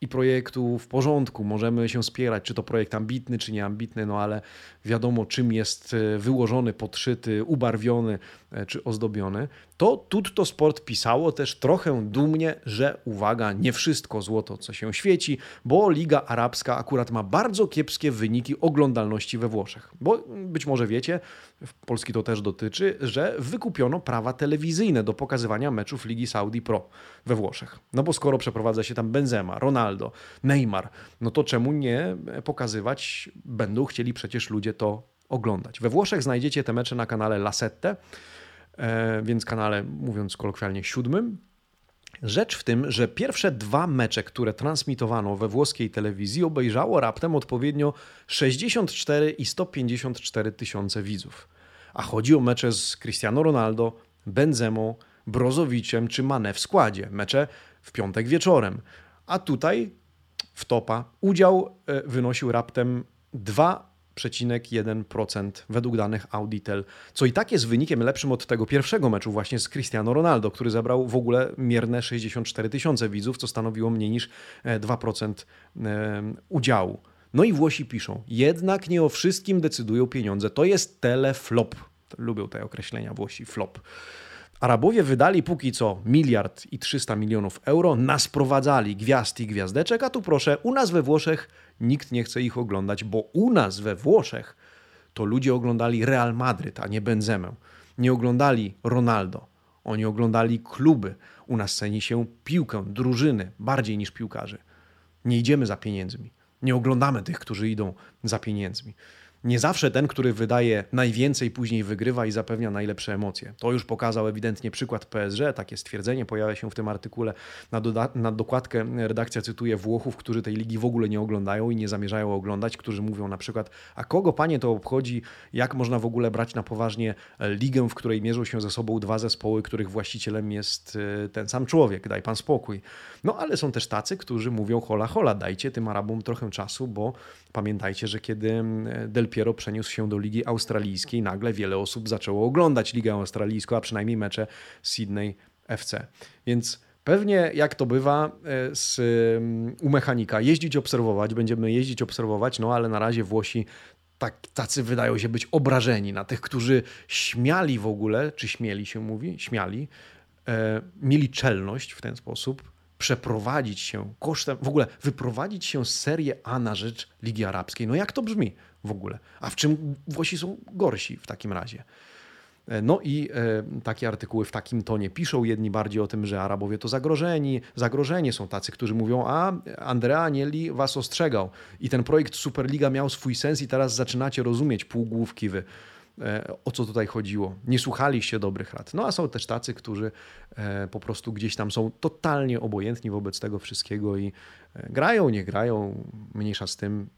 i projektu w porządku. Możemy się spierać, czy to projekt ambitny, czy nieambitny, no ale wiadomo, czym jest e, wyłożony, podszyty, ubarwiony e, czy ozdobiony. To Tutto Sport pisało też trochę dumnie, że uwaga, nie wszystko złoto, co się świeci, bo Liga Arabska akurat ma bardzo kiepskie wyniki oglądalności we Włoszech. Bo być może wiecie, w Polski to też dotyczy, że wykupiono prawa telewizyjne do pokazywania meczów Ligi Saudi Pro we Włoszech. No bo skoro przeprowadza się tam Benzema, Ronaldo, Neymar, no to czemu nie pokazywać będą chcieli przecież ludzie to oglądać. We Włoszech znajdziecie te mecze na kanale La Sette, e, więc kanale, mówiąc kolokwialnie, siódmym. Rzecz w tym, że pierwsze dwa mecze, które transmitowano we włoskiej telewizji, obejrzało raptem odpowiednio 64 i 154 tysiące widzów. A chodzi o mecze z Cristiano Ronaldo, Benzemo, Brozowiczem czy Mane w składzie. Mecze w piątek wieczorem. A tutaj w topa udział e, wynosił raptem 2,1% według danych Auditel, co i tak jest wynikiem lepszym od tego pierwszego meczu właśnie z Cristiano Ronaldo, który zabrał w ogóle mierne 64 tysiące widzów, co stanowiło mniej niż 2% e, udziału. No i Włosi piszą, jednak nie o wszystkim decydują pieniądze. To jest teleflop. Lubią te określenia Włosi, flop. Arabowie wydali póki co miliard i 300 milionów euro, nasprowadzali gwiazd i gwiazdeczek, a tu proszę, u nas we Włoszech nikt nie chce ich oglądać, bo u nas we Włoszech to ludzie oglądali Real Madryt, a nie Benzemę. Nie oglądali Ronaldo. Oni oglądali kluby. U nas ceni się piłkę, drużyny, bardziej niż piłkarzy. Nie idziemy za pieniędzmi. Nie oglądamy tych, którzy idą za pieniędzmi. Nie zawsze ten, który wydaje najwięcej, później wygrywa i zapewnia najlepsze emocje. To już pokazał ewidentnie przykład PSG, takie stwierdzenie pojawia się w tym artykule. Na, na dokładkę redakcja cytuje Włochów, którzy tej ligi w ogóle nie oglądają i nie zamierzają oglądać, którzy mówią na przykład, a kogo panie to obchodzi, jak można w ogóle brać na poważnie ligę, w której mierzą się ze sobą dwa zespoły, których właścicielem jest e, ten sam człowiek, daj pan spokój. No ale są też tacy, którzy mówią hola hola, dajcie tym Arabom trochę czasu, bo pamiętajcie, że kiedy Del Piero przeniósł się do Ligi Australijskiej, nagle wiele osób zaczęło oglądać Ligę Australijską, a przynajmniej mecze Sydney FC. Więc pewnie jak to bywa e, z, mm, u mechanika, jeździć, obserwować, będziemy jeździć, obserwować, no ale na razie Włosi tak, tacy wydają się być obrażeni na tych, którzy śmiali w ogóle, czy śmieli się mówi, śmiali, e, mieli czelność w ten sposób przeprowadzić się kosztem, w ogóle wyprowadzić się z Serie A na rzecz Ligi Arabskiej. No jak to brzmi w ogóle? A w czym Włosi są gorsi w takim razie? E, no i e, takie artykuły w takim tonie piszą, jedni bardziej o tym, że Arabowie to zagrożeni, zagrożenie są tacy, którzy mówią, a Andrea Anieli was ostrzegał i ten projekt Superliga miał swój sens i teraz zaczynacie rozumieć półgłówki wy. E, o co tutaj chodziło. Nie słuchaliście dobrych rad. No a są też tacy, którzy e, po prostu gdzieś tam są totalnie obojętni wobec tego wszystkiego i grają, nie grają, mniejsza z tym.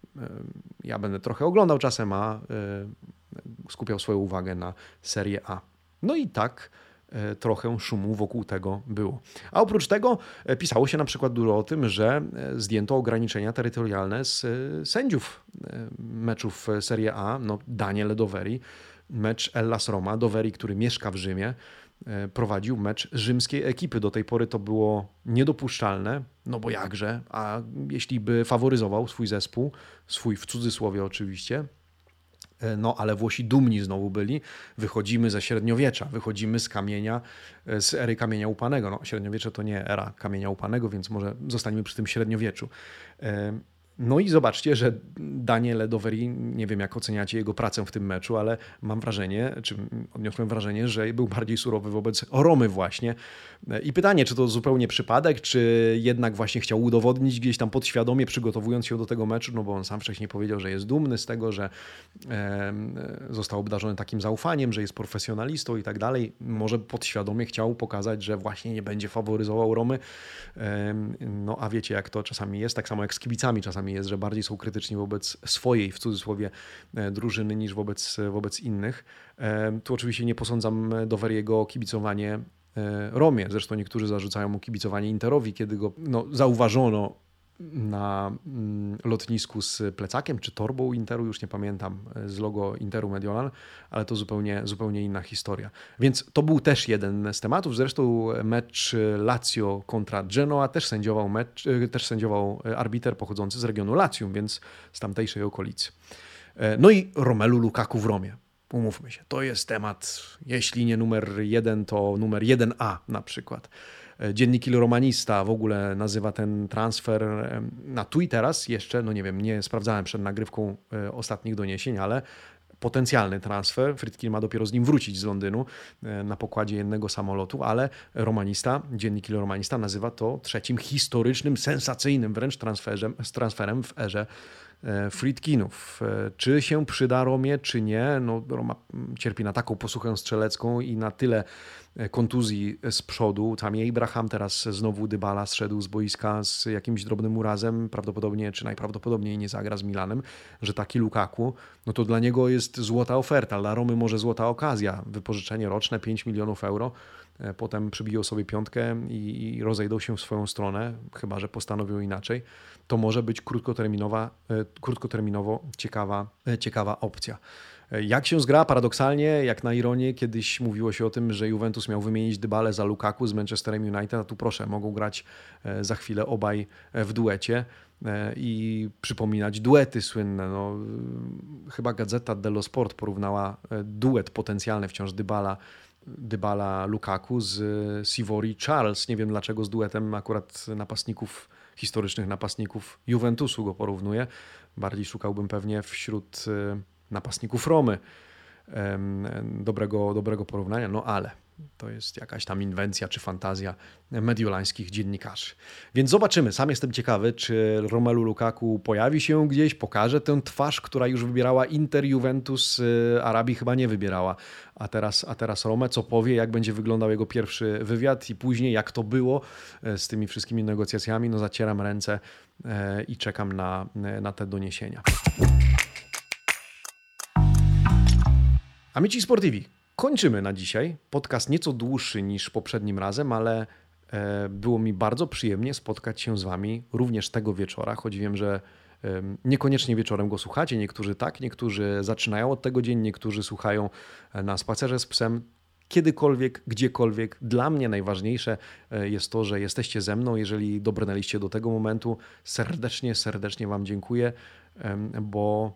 Ja będę trochę oglądał czasem, a skupiał swoją uwagę na Serie A. No i tak trochę szumu wokół tego było. A oprócz tego pisało się na przykład dużo o tym, że zdjęto ograniczenia terytorialne z sędziów meczów Serie A. No, Daniel Doveri mecz Ellas Roma. Doveri, który mieszka w Rzymie, e, prowadził mecz rzymskiej ekipy. Do tej pory to było niedopuszczalne, no bo jakże, a jeśli by faworyzował swój zespół, swój w cudzysłowie oczywiście, e, no ale Włosi dumni znowu byli. Wychodzimy ze średniowiecza, wychodzimy z kamienia, e, z ery kamienia upanego. No, średniowiecze to nie era kamienia upanego, więc może zostańmy przy tym średniowieczu. No i zobaczcie, że Daniel Doveri, nie wiem jak oceniacie jego pracę w tym meczu, ale mam wrażenie, czy odniosłem wrażenie, że był bardziej surowy wobec Romy właśnie. I pytanie, czy to zupełnie przypadek, czy jednak właśnie chciał udowodnić gdzieś tam podświadomie, przygotowując się do tego meczu, no bo on sam wcześniej powiedział, że jest dumny z tego, że został obdarzony takim zaufaniem, że jest profesjonalistą i tak dalej. Może podświadomie chciał pokazać, że właśnie nie będzie faworyzował Romy. No a wiecie, jak to czasami jest, tak samo jak z kibicami czasami jest, że bardziej są krytyczni wobec swojej, w cudzysłowie, e, drużyny niż wobec, wobec innych. E, tu oczywiście nie posądzam Doveriego o kibicowanie e, Romie. Zresztą niektórzy zarzucają mu kibicowanie Interowi, kiedy go no, zauważono na mm, lotnisku z plecakiem czy torbą Interu, już nie pamiętam, z logo Interu Mediolan, ale to zupełnie, zupełnie inna historia. Więc to był też jeden z tematów. Zresztą mecz Lazio kontra Genoa też sędziował, mecz, też sędziował arbiter pochodzący z regionu Latium, więc z tamtejszej okolicy. No i Romelu Lukaku w Romie. Umówmy się, to jest temat, jeśli nie numer jeden, to numer 1A na przykład. Dziennik Il Romanista w ogóle nazywa ten transfer na tu i teraz jeszcze, no nie wiem, nie sprawdzałem przed nagrywką e, ostatnich doniesień, ale potencjalny transfer. Frytkin ma dopiero z nim wrócić z Londynu e, na pokładzie jednego samolotu, ale Romanista, dziennik Il Romanista nazywa to trzecim historycznym, sensacyjnym wręcz transferem, transferem w erze Friedkinów. Czy się przyda Romie, czy nie? No, Roma cierpi na taką posłuchę strzelecką i na tyle kontuzji z przodu. Tam Abraham teraz znowu Dybala zszedł z boiska z jakimś drobnym urazem, prawdopodobnie czy najprawdopodobniej nie zagra z Milanem, że taki Lukaku, no to dla niego jest złota oferta, dla Romy może złota okazja, wypożyczenie roczne 5 milionów euro, e, potem przybiją sobie piątkę i, i rozejdą się w swoją stronę, chyba że postanowią inaczej, to może być krótkoterminowa, e, krótkoterminowo ciekawa, e, ciekawa opcja. Jak się zgra? Paradoksalnie, jak na ironię, kiedyś mówiło się o tym, że Juventus miał wymienić Dybale za Lukaku z Manchesterem United, a tu proszę, mogą grać e, za chwilę obaj e, w duecie e, i przypominać duety słynne. No, chyba Gazeta dello Sport porównała duet potencjalny wciąż Dybala Dybala Lukaku z Sivori Charles. Nie wiem dlaczego z duetem akurat napastników, historycznych napastników Juventusu go porównuje. Bardziej szukałbym pewnie wśród napastników Romy. Dobrego, dobrego porównania, no ale to jest jakaś tam inwencja czy fantazja mediolańskich dziennikarzy. Więc zobaczymy. Sam jestem ciekawy, czy Romelu Lukaku pojawi się gdzieś, pokaże tę twarz, która już wybierała Inter, Juventus, y, Arabii chyba nie wybierała. A teraz, a teraz Rome, co powie, jak będzie wyglądał jego pierwszy wywiad i później jak to było e, z tymi wszystkimi negocjacjami. No zacieram ręce e, i czekam na, na te doniesienia. Amici Sportivi, kończymy na dzisiaj. Podcast nieco dłuższy niż poprzednim razem, ale e, było mi bardzo przyjemnie spotkać się z Wami również tego wieczora, choć wiem, że niekoniecznie wieczorem go słuchacie. Niektórzy tak, niektórzy zaczynają od tego dzień, niektórzy słuchają e, na spacerze z psem. Kiedykolwiek, gdziekolwiek. Dla mnie najważniejsze e, jest to, że jesteście ze mną. Jeżeli dobrnęliście do tego momentu, serdecznie, serdecznie Wam dziękuję, bo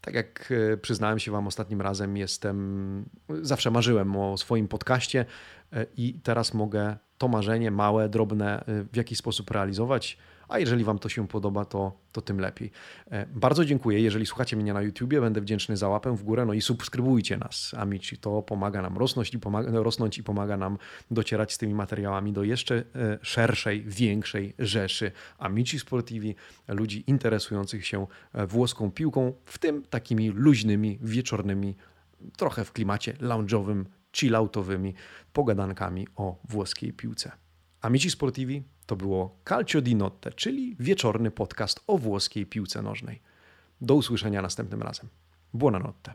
tak jak e, przyznałem się Wam ostatnim razem, jestem, zawsze marzyłem o swoim podcaście e, i teraz mogę to marzenie małe, drobne e, w jakiś sposób realizować a jeżeli Wam to się podoba, to, to tym lepiej. E, bardzo dziękuję. Jeżeli słuchacie mnie na YouTubie, będę wdzięczny za łapę w górę. No i subskrybujcie nas, Amici. To pomaga nam rosnąć i pomaga, rosnąć i pomaga nam docierać z tymi materiałami do jeszcze e, szerszej, większej rzeszy Amici Sportivi, ludzi interesujących się e, włoską piłką, w tym takimi luźnymi, wieczornymi, trochę w klimacie lounge'owym, chilloutowymi pogadankami o włoskiej piłce. Amici Sportivi to było Calcio di Notte, czyli wieczorny podcast o włoskiej piłce nożnej. Do usłyszenia następnym razem. Buonanotte.